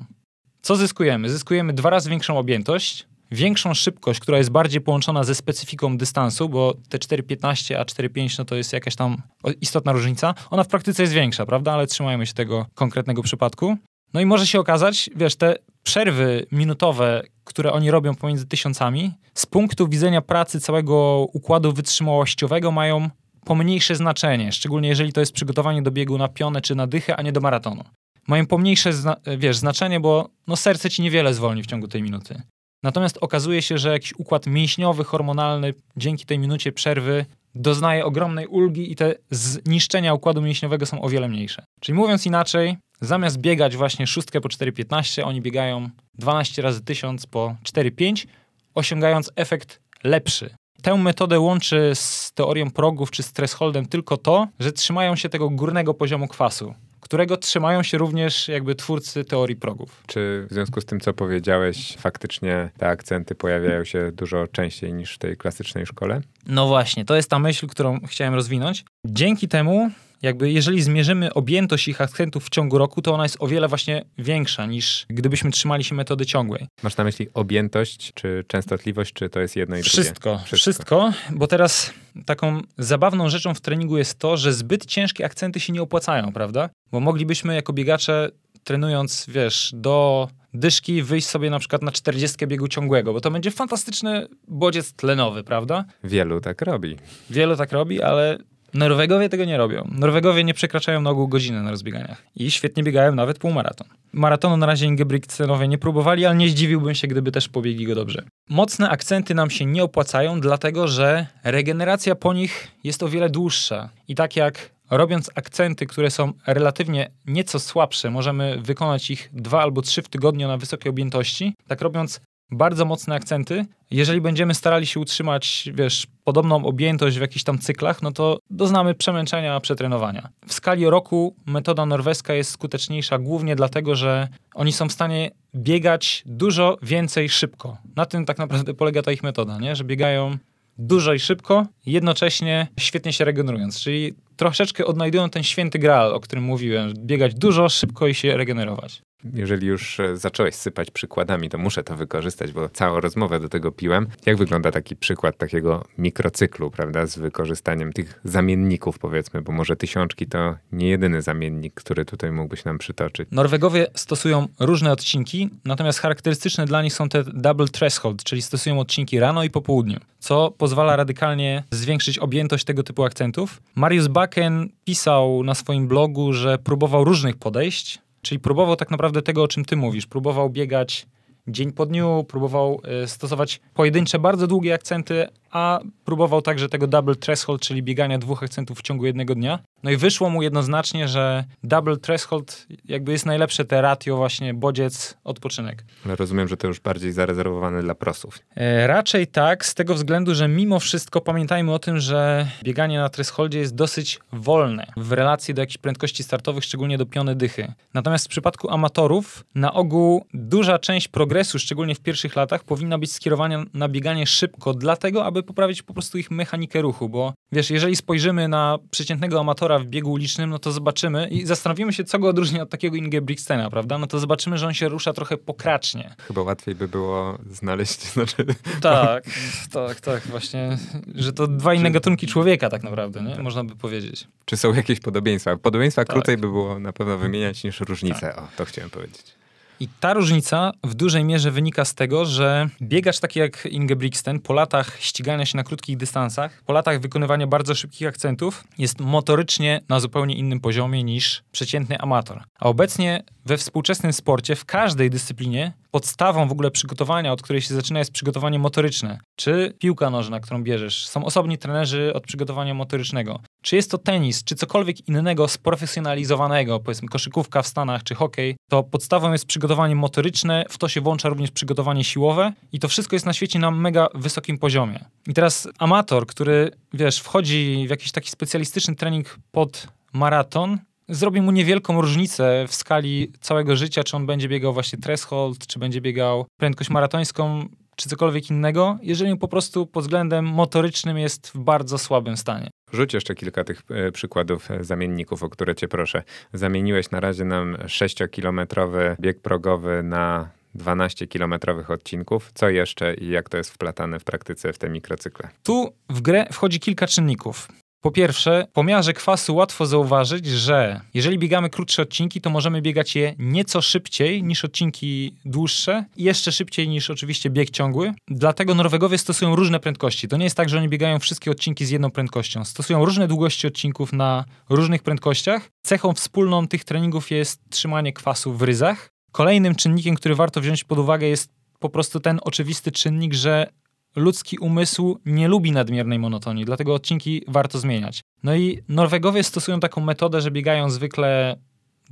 Co zyskujemy? Zyskujemy dwa razy większą objętość, większą szybkość, która jest bardziej połączona ze specyfiką dystansu, bo te 4,15 a 4,5 no to jest jakaś tam istotna różnica. Ona w praktyce jest większa, prawda? Ale trzymajmy się tego konkretnego przypadku. No i może się okazać, wiesz, te przerwy minutowe, które oni robią pomiędzy tysiącami, z punktu widzenia pracy całego układu wytrzymałościowego mają pomniejsze znaczenie, szczególnie jeżeli to jest przygotowanie do biegu na pionę czy na dychę, a nie do maratonu. Mają pomniejsze zna wiesz, znaczenie, bo no, serce ci niewiele zwolni w ciągu tej minuty. Natomiast okazuje się, że jakiś układ mięśniowy, hormonalny dzięki tej minucie przerwy doznaje ogromnej ulgi i te zniszczenia układu mięśniowego są o wiele mniejsze. Czyli mówiąc inaczej, zamiast biegać właśnie szóstkę po 4,15, oni biegają 12 razy 1000 po 4,5, osiągając efekt lepszy. Tę metodę łączy z teorią progów czy z thresholdem tylko to, że trzymają się tego górnego poziomu kwasu którego trzymają się również jakby twórcy teorii progów. Czy w związku z tym, co powiedziałeś, faktycznie te akcenty pojawiają się dużo częściej niż w tej klasycznej szkole? No właśnie, to jest ta myśl, którą chciałem rozwinąć. Dzięki temu jakby jeżeli zmierzymy objętość ich akcentów w ciągu roku, to ona jest o wiele właśnie większa niż gdybyśmy trzymali się metody ciągłej. Masz na myśli objętość, czy częstotliwość, czy to jest jedno i wszystko, drugie? Wszystko. Wszystko, bo teraz taką zabawną rzeczą w treningu jest to, że zbyt ciężkie akcenty się nie opłacają, prawda? Bo moglibyśmy jako biegacze trenując, wiesz, do dyszki wyjść sobie na przykład na 40 biegu ciągłego, bo to będzie fantastyczny bodziec tlenowy, prawda? Wielu tak robi. Wielu tak robi, ale Norwegowie tego nie robią. Norwegowie nie przekraczają na ogół godziny na rozbieganiach. I świetnie biegają nawet półmaraton. Maratonu na razie Ingebrigtsenowie nie próbowali, ale nie zdziwiłbym się, gdyby też pobiegli go dobrze. Mocne akcenty nam się nie opłacają, dlatego że regeneracja po nich jest o wiele dłuższa. I tak jak robiąc akcenty, które są relatywnie nieco słabsze, możemy wykonać ich dwa albo trzy w tygodniu na wysokiej objętości, tak robiąc bardzo mocne akcenty. Jeżeli będziemy starali się utrzymać, wiesz, podobną objętość w jakichś tam cyklach, no to doznamy przemęczenia, przetrenowania. W skali roku metoda norweska jest skuteczniejsza głównie dlatego, że oni są w stanie biegać dużo więcej szybko. Na tym tak naprawdę polega ta ich metoda, nie? że biegają dużo i szybko, jednocześnie świetnie się regenerując. Czyli troszeczkę odnajdują ten święty graal, o którym mówiłem. Biegać dużo, szybko i się regenerować. Jeżeli już e, zacząłeś sypać przykładami, to muszę to wykorzystać, bo całą rozmowę do tego piłem. Jak wygląda taki przykład takiego mikrocyklu, prawda, z wykorzystaniem tych zamienników, powiedzmy, bo może tysiączki to nie jedyny zamiennik, który tutaj mógłbyś nam przytoczyć. Norwegowie stosują różne odcinki, natomiast charakterystyczne dla nich są te double threshold, czyli stosują odcinki rano i po południu, co pozwala radykalnie zwiększyć objętość tego typu akcentów. Marius Bakken pisał na swoim blogu, że próbował różnych podejść, Czyli próbował tak naprawdę tego, o czym ty mówisz. Próbował biegać dzień po dniu, próbował y, stosować pojedyncze, bardzo długie akcenty, a próbował także tego double threshold, czyli biegania dwóch akcentów w ciągu jednego dnia. No i wyszło mu jednoznacznie, że double threshold jakby jest najlepsze te ratio właśnie bodziec, odpoczynek. Ale rozumiem, że to już bardziej zarezerwowane dla prosów. E, raczej tak, z tego względu, że mimo wszystko pamiętajmy o tym, że bieganie na thresholdzie jest dosyć wolne w relacji do jakichś prędkości startowych, szczególnie do piony dychy. Natomiast w przypadku amatorów na ogół duża część progresu, szczególnie w pierwszych latach, powinna być skierowana na bieganie szybko, dlatego aby poprawić po prostu ich mechanikę ruchu, bo wiesz, jeżeli spojrzymy na przeciętnego amatora w biegu ulicznym, no to zobaczymy i zastanowimy się, co go odróżnia od takiego Ingebrigtsena, prawda? No to zobaczymy, że on się rusza trochę pokracznie. Chyba łatwiej by było znaleźć, znaczy... Tak, tak, tak, właśnie, że to dwa inne gatunki człowieka tak naprawdę, nie? Można by powiedzieć. Czy są jakieś podobieństwa? Podobieństwa tak. krócej by było na pewno wymieniać niż różnice. Tak. O, to chciałem powiedzieć. I ta różnica w dużej mierze wynika z tego, że biegacz taki jak Ingebrigtsen po latach ścigania się na krótkich dystansach, po latach wykonywania bardzo szybkich akcentów, jest motorycznie na zupełnie innym poziomie niż przeciętny amator. A obecnie we współczesnym sporcie, w każdej dyscyplinie, podstawą w ogóle przygotowania, od której się zaczyna, jest przygotowanie motoryczne. Czy piłka nożna, którą bierzesz. Są osobni trenerzy od przygotowania motorycznego. Czy jest to tenis, czy cokolwiek innego sprofesjonalizowanego, powiedzmy koszykówka w Stanach, czy hokej, to podstawą jest przygotowanie motoryczne, w to się włącza również przygotowanie siłowe i to wszystko jest na świecie na mega wysokim poziomie. I teraz amator, który, wiesz, wchodzi w jakiś taki specjalistyczny trening pod maraton, zrobi mu niewielką różnicę w skali całego życia, czy on będzie biegał właśnie threshold, czy będzie biegał prędkość maratońską, czy cokolwiek innego, jeżeli po prostu pod względem motorycznym jest w bardzo słabym stanie. Rzuć jeszcze kilka tych e, przykładów e, zamienników, o które cię proszę. Zamieniłeś na razie nam 6-kilometrowy bieg progowy na 12-kilometrowych odcinków. Co jeszcze i jak to jest wplatane w praktyce w te mikrocykle? Tu w grę wchodzi kilka czynników. Po pierwsze, po miarze kwasu łatwo zauważyć, że jeżeli biegamy krótsze odcinki, to możemy biegać je nieco szybciej niż odcinki dłuższe i jeszcze szybciej niż oczywiście bieg ciągły. Dlatego Norwegowie stosują różne prędkości. To nie jest tak, że oni biegają wszystkie odcinki z jedną prędkością. Stosują różne długości odcinków na różnych prędkościach. Cechą wspólną tych treningów jest trzymanie kwasu w ryzach. Kolejnym czynnikiem, który warto wziąć pod uwagę jest po prostu ten oczywisty czynnik, że ludzki umysł nie lubi nadmiernej monotonii, dlatego odcinki warto zmieniać. No i Norwegowie stosują taką metodę, że biegają zwykle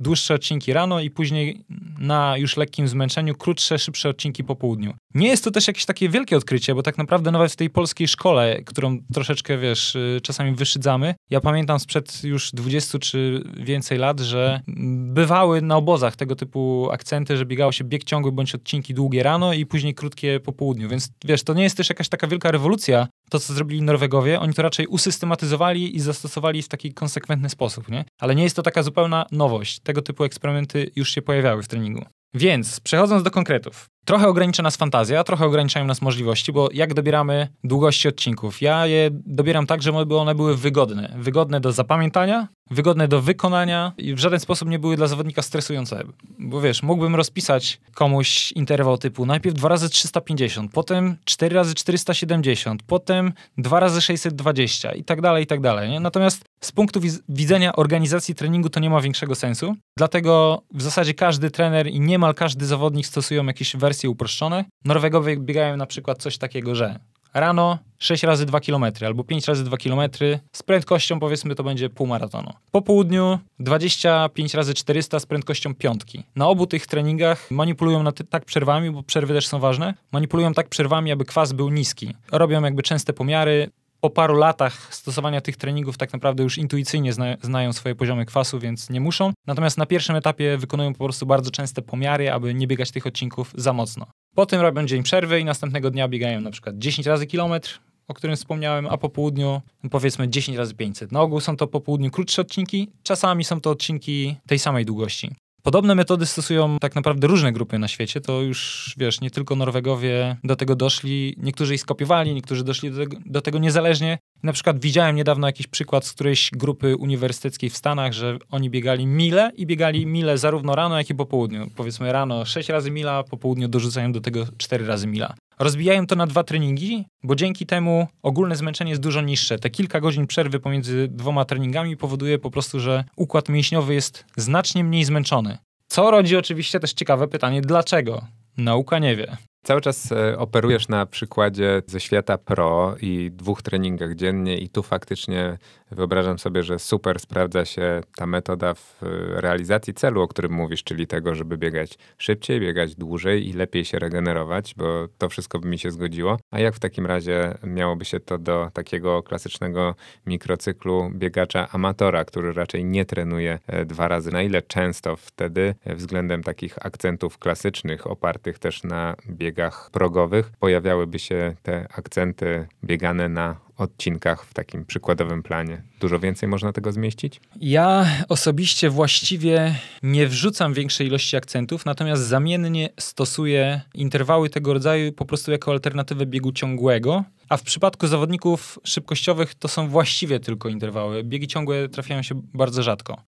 dłuższe odcinki rano i później na już lekkim zmęczeniu krótsze, szybsze odcinki po południu. Nie jest to też jakieś takie wielkie odkrycie, bo tak naprawdę nawet w tej polskiej szkole, którą troszeczkę, wiesz, y, czasami wyszydzamy, ja pamiętam sprzed już 20 czy więcej lat, że bywały na obozach tego typu akcenty, że biegało się bieg ciągły bądź odcinki długie rano i później krótkie po południu, więc wiesz, to nie jest też jakaś taka wielka rewolucja, to co zrobili Norwegowie, oni to raczej usystematyzowali i zastosowali w taki konsekwentny sposób, nie? Ale nie jest to taka zupełna nowość. Tego typu eksperymenty już się pojawiały w treningu. Więc przechodząc do konkretów. Trochę ogranicza nas fantazja, trochę ograniczają nas możliwości, bo jak dobieramy długości odcinków? Ja je dobieram tak, żeby one były wygodne. Wygodne do zapamiętania, wygodne do wykonania i w żaden sposób nie były dla zawodnika stresujące. Bo wiesz, mógłbym rozpisać komuś interwał typu najpierw 2 razy 350, potem 4 razy 470, potem 2 razy 620 i tak dalej, i tak dalej. Nie? Natomiast z punktu widzenia organizacji treningu to nie ma większego sensu. Dlatego w zasadzie każdy trener i niemal każdy zawodnik stosują jakieś wersje uproszczone. Norwegowie biegają na przykład coś takiego, że rano 6 razy 2 km albo 5 razy 2 km z prędkością powiedzmy to będzie pół maratonu. Po południu 25 razy 400 z prędkością piątki. Na obu tych treningach manipulują na tak przerwami, bo przerwy też są ważne, manipulują tak przerwami, aby kwas był niski. Robią jakby częste pomiary, po paru latach stosowania tych treningów tak naprawdę już intuicyjnie zna, znają swoje poziomy kwasu, więc nie muszą. Natomiast na pierwszym etapie wykonują po prostu bardzo częste pomiary, aby nie biegać tych odcinków za mocno. Potem robią dzień przerwy i następnego dnia biegają na przykład 10 razy kilometr, o którym wspomniałem, a po południu powiedzmy 10 razy 500. Na ogół są to po południu krótsze odcinki, czasami są to odcinki tej samej długości. Podobne metody stosują tak naprawdę różne grupy na świecie. To już, wiesz, nie tylko Norwegowie do tego doszli. Niektórzy ich skopiowali, niektórzy doszli do tego, do tego niezależnie. Na przykład widziałem niedawno jakiś przykład z którejś grupy uniwersyteckiej w Stanach, że oni biegali mile i biegali mile zarówno rano, jak i po południu. Powiedzmy rano 6 razy mila, po południu dorzucają do tego 4 razy mila. Rozbijają to na dwa treningi, bo dzięki temu ogólne zmęczenie jest dużo niższe. Te kilka godzin przerwy pomiędzy dwoma treningami powoduje po prostu, że układ mięśniowy jest znacznie mniej zmęczony. Co rodzi oczywiście też ciekawe pytanie, dlaczego? Nauka nie wie. Cały czas e, operujesz na przykładzie ze świata pro i dwóch treningach dziennie i tu faktycznie wyobrażam sobie, że super sprawdza się ta metoda w e, realizacji celu, o którym mówisz, czyli tego, żeby biegać szybciej, biegać dłużej i lepiej się regenerować, bo to wszystko by mi się zgodziło. A jak w takim razie miałoby się to do takiego klasycznego mikrocyklu biegacza amatora, który raczej nie trenuje e, dwa razy? Na ile często wtedy względem takich akcentów klasycznych, opartych też na biegach progowych pojawiałyby się te akcenty biegane na odcinkach w takim przykładowym planie. Dużo więcej można tego zmieścić? Ja osobiście właściwie nie wrzucam większej ilości akcentów, natomiast zamiennie stosuję interwały tego rodzaju po prostu jako alternatywę biegu ciągłego. A w przypadku zawodników szybkościowych to są właściwie tylko interwały. Biegi ciągłe trafiają się bardzo rzadko.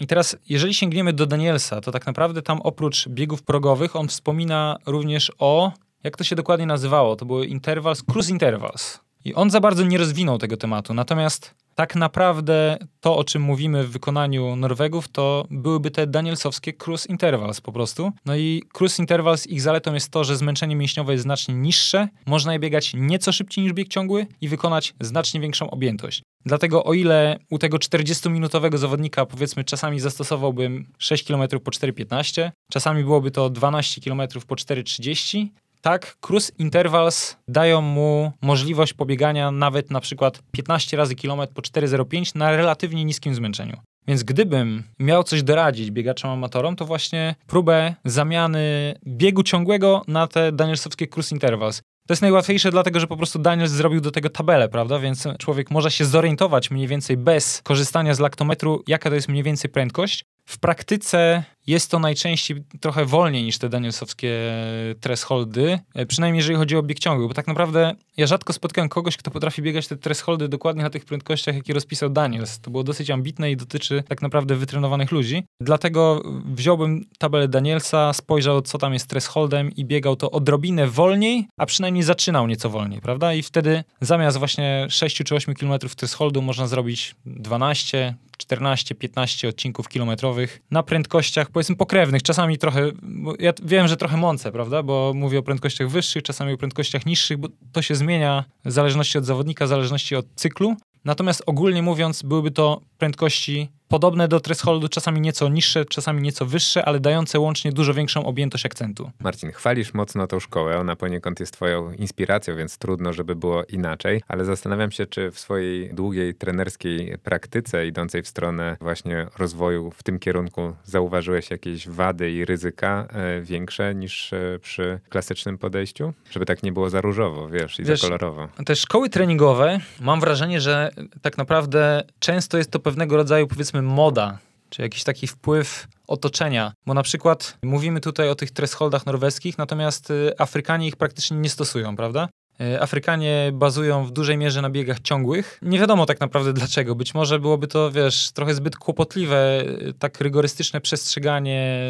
I teraz, jeżeli sięgniemy do Danielsa, to tak naprawdę tam oprócz biegów progowych on wspomina również o, jak to się dokładnie nazywało, to były intervals, cruise intervals. I on za bardzo nie rozwinął tego tematu. Natomiast tak naprawdę to, o czym mówimy w wykonaniu Norwegów, to byłyby te Danielsowskie cruise intervals po prostu. No i cruise intervals, ich zaletą jest to, że zmęczenie mięśniowe jest znacznie niższe, można je biegać nieco szybciej niż bieg ciągły i wykonać znacznie większą objętość. Dlatego o ile u tego 40-minutowego zawodnika powiedzmy czasami zastosowałbym 6 km po 4,15, czasami byłoby to 12 km po 4,30, tak, cruise intervals dają mu możliwość pobiegania nawet na przykład 15 razy kilometr po 4,05 na relatywnie niskim zmęczeniu. Więc gdybym miał coś doradzić biegaczom amatorom, to właśnie próbę zamiany biegu ciągłego na te Danielsowskie cruise intervals. To jest najłatwiejsze, dlatego że po prostu Daniel zrobił do tego tabelę, prawda? Więc człowiek może się zorientować mniej więcej bez korzystania z laktometru, jaka to jest mniej więcej prędkość. W praktyce jest to najczęściej trochę wolniej niż te danielsowskie thresholdy, e, przynajmniej jeżeli chodzi o bieg ciągły, bo tak naprawdę ja rzadko spotkałem kogoś, kto potrafi biegać te thresholdy dokładnie na tych prędkościach, jakie rozpisał Daniels. To było dosyć ambitne i dotyczy tak naprawdę wytrenowanych ludzi. Dlatego wziąłbym tabelę Danielsa, spojrzał co tam jest thresholdem i biegał to odrobinę wolniej, a przynajmniej zaczynał nieco wolniej, prawda? I wtedy zamiast właśnie 6 czy 8 km thresholdu można zrobić 12, 14, 15 odcinków kilometrowych na prędkościach powiedzmy pokrewnych, czasami trochę, ja wiem, że trochę mącę, prawda, bo mówię o prędkościach wyższych, czasami o prędkościach niższych, bo to się zmienia w zależności od zawodnika, w zależności od cyklu. Natomiast ogólnie mówiąc, byłyby to prędkości podobne do thresholdu, czasami nieco niższe, czasami nieco wyższe, ale dające łącznie dużo większą objętość akcentu. Marcin, chwalisz mocno tą szkołę, ona poniekąd jest twoją inspiracją, więc trudno, żeby było inaczej, ale zastanawiam się, czy w swojej długiej trenerskiej praktyce idącej w stronę właśnie rozwoju w tym kierunku zauważyłeś jakieś wady i ryzyka e, większe niż e, przy klasycznym podejściu? Żeby tak nie było za różowo, wiesz, i wiesz, za kolorowo. Te szkoły treningowe, mam wrażenie, że tak naprawdę często jest to pewnego rodzaju, powiedzmy, moda, czy jakiś taki wpływ otoczenia. Bo na przykład mówimy tutaj o tych thresholdach norweskich, natomiast y, Afrykanie ich praktycznie nie stosują, prawda? Y, Afrykanie bazują w dużej mierze na biegach ciągłych. Nie wiadomo tak naprawdę dlaczego. Być może byłoby to, wiesz, trochę zbyt kłopotliwe, y, tak rygorystyczne przestrzeganie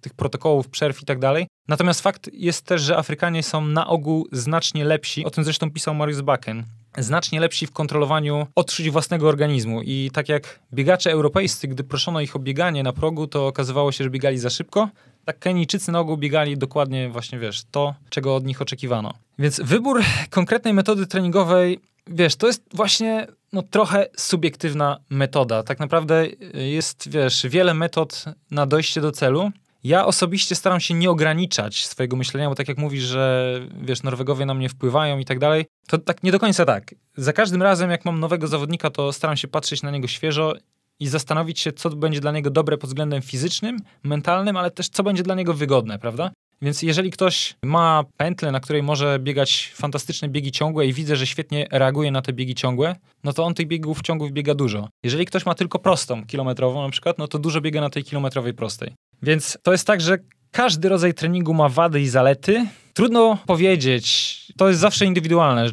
tych protokołów, przerw i tak dalej. Natomiast fakt jest też, że Afrykanie są na ogół znacznie lepsi. O tym zresztą pisał Marius Bakken znacznie lepsi w kontrolowaniu odczuć własnego organizmu. I tak jak biegacze europejscy, gdy proszono ich o bieganie na progu, to okazywało się, że biegali za szybko, tak Kenijczycy na ogół biegali dokładnie właśnie, wiesz, to, czego od nich oczekiwano. Więc wybór konkretnej metody treningowej, wiesz, to jest właśnie no, trochę subiektywna metoda. Tak naprawdę jest, wiesz, wiele metod na dojście do celu. Ja osobiście staram się nie ograniczać swojego myślenia, bo tak jak mówisz, że wiesz, Norwegowie na mnie wpływają i tak dalej, to tak nie do końca tak. Za każdym razem, jak mam nowego zawodnika, to staram się patrzeć na niego świeżo i zastanowić się, co będzie dla niego dobre pod względem fizycznym, mentalnym, ale też co będzie dla niego wygodne, prawda? Więc jeżeli ktoś ma pętlę, na której może biegać fantastyczne biegi ciągłe i widzę, że świetnie reaguje na te biegi ciągłe, no to on tych biegów ciągłych biega dużo. Jeżeli ktoś ma tylko prostą kilometrową na przykład, no to dużo biega na tej kilometrowej prostej. Więc to jest tak, że każdy rodzaj treningu ma wady i zalety. Trudno powiedzieć, to jest zawsze indywidualne,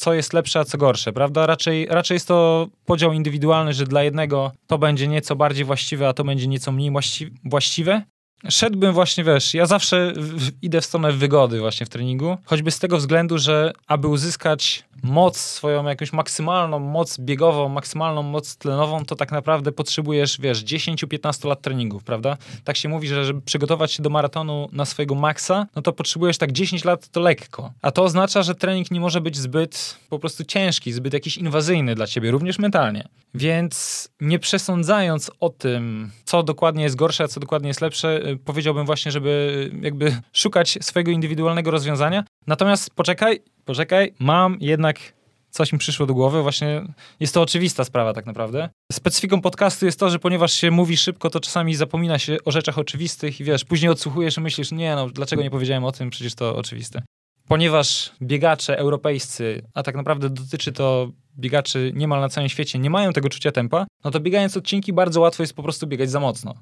co jest lepsze, a co gorsze, prawda? Raczej, raczej jest to podział indywidualny, że dla jednego to będzie nieco bardziej właściwe, a to będzie nieco mniej właściwe. Szedłbym właśnie, wiesz, ja zawsze idę w stronę wygody właśnie w treningu, choćby z tego względu, że aby uzyskać moc, swoją jakąś maksymalną moc biegową, maksymalną moc tlenową, to tak naprawdę potrzebujesz, wiesz, 10-15 lat treningów, prawda? Tak się mówi, że żeby przygotować się do maratonu na swojego maksa, no to potrzebujesz tak 10 lat to lekko. A to oznacza, że trening nie może być zbyt po prostu ciężki, zbyt jakiś inwazyjny dla ciebie, również mentalnie. Więc nie przesądzając o tym, co dokładnie jest gorsze, a co dokładnie jest lepsze, y, powiedziałbym właśnie, żeby jakby szukać swojego indywidualnego rozwiązania. Natomiast poczekaj, poczekaj, mam jednak coś mi przyszło do głowy, właśnie jest to oczywista sprawa tak naprawdę. Specyfiką podcastu jest to, że ponieważ się mówi szybko, to czasami zapomina się o rzeczach oczywistych i wiesz, później odsłuchujesz i myślisz, nie no, dlaczego nie powiedziałem o tym, przecież to oczywiste. Ponieważ biegacze europejscy, a tak naprawdę dotyczy to biegaczy niemal na całym świecie nie mają tego czucia tempa, no to biegając odcinki bardzo łatwo jest po prostu biegać za mocno.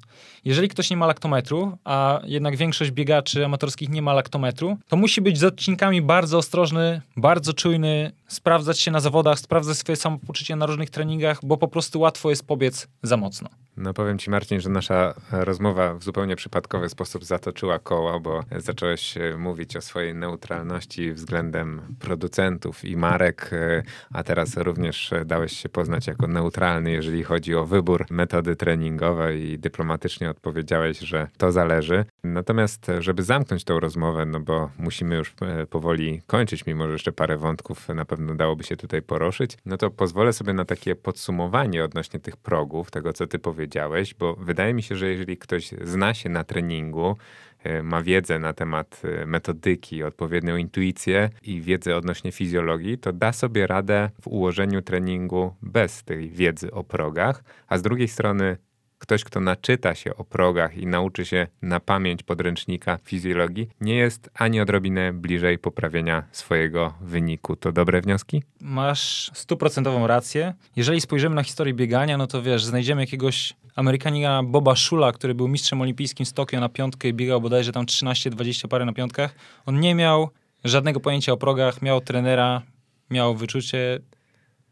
Jeżeli ktoś nie ma laktometru, a jednak większość biegaczy amatorskich nie ma laktometru, to musi być z odcinkami bardzo ostrożny, bardzo czujny, sprawdzać się na zawodach, sprawdzać swoje samopoczucie na różnych treningach, bo po prostu łatwo jest pobiec za mocno. No powiem ci Marcin, że nasza rozmowa w zupełnie przypadkowy sposób zatoczyła koło, bo zacząłeś e, mówić o swojej neutralności względem producentów i marek, e, a teraz również dałeś się poznać jako neutralny, jeżeli chodzi o wybór metody treningowej i dyplomatycznie odpowiedziałeś, że to zależy. Natomiast, żeby zamknąć tą rozmowę, no bo musimy już e, powoli kończyć, mimo że jeszcze parę wątków na pewno dałoby się tutaj poruszyć, no to pozwolę sobie na takie podsumowanie odnośnie tych progów, tego co ty powiedziałeś, bo wydaje mi się, że jeżeli ktoś zna się na treningu, E, ma wiedzę na temat e, metodyki, odpowiednią intuicję i wiedzę odnośnie fizjologii, to da sobie radę w ułożeniu treningu bez tej wiedzy o progach, a z drugiej strony ktoś, kto naczyta się o progach i nauczy się na pamięć podręcznika fizjologii, nie jest ani odrobinę bliżej poprawienia swojego wyniku. To dobre wnioski? Masz stuprocentową rację. Jeżeli spojrzymy na historię biegania, no to wiesz, znajdziemy jakiegoś Amerykanina Boba Szula, który był mistrzem olimpijskim z Tokio na piątkę i biegał bodajże tam 13-20 parę na piątkach. On nie miał żadnego pojęcia o progach, miał trenera, miał wyczucie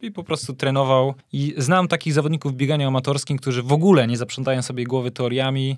i po prostu trenował. I znam takich zawodników w bieganiu amatorskim, którzy w ogóle nie zaprzątają sobie głowy teoriami,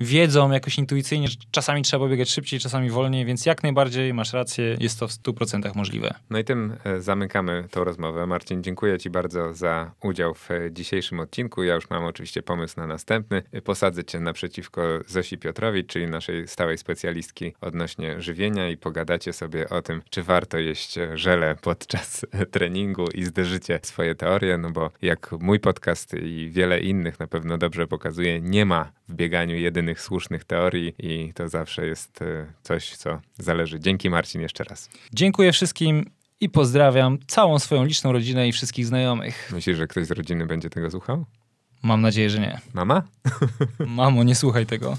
wiedzą jakoś intuicyjnie, że czasami trzeba pobiegać szybciej, czasami wolniej, więc jak najbardziej masz rację, jest to w 100% możliwe. No i tym e, zamykamy tą rozmowę. Marcin, dziękuję Ci bardzo za udział w e, dzisiejszym odcinku. Ja już mam oczywiście pomysł na następny. Posadzę Cię naprzeciwko Zosi Piotrowicz, czyli naszej stałej specjalistki odnośnie żywienia i pogadacie sobie o tym, czy warto jeść żele podczas treningu i zderzycie swoje teorie, no bo jak mój podcast i wiele innych na pewno dobrze pokazuje, nie ma w bieganiu jedynych jedynych słusznych teorii i to zawsze jest e, coś, co zależy. Dzięki Marcin jeszcze raz. Dziękuję wszystkim i pozdrawiam całą swoją liczną rodzinę i wszystkich znajomych. Myślisz, że ktoś z rodziny będzie tego słuchał? Mam nadzieję, że nie. Mama? Mamo, nie słuchaj tego.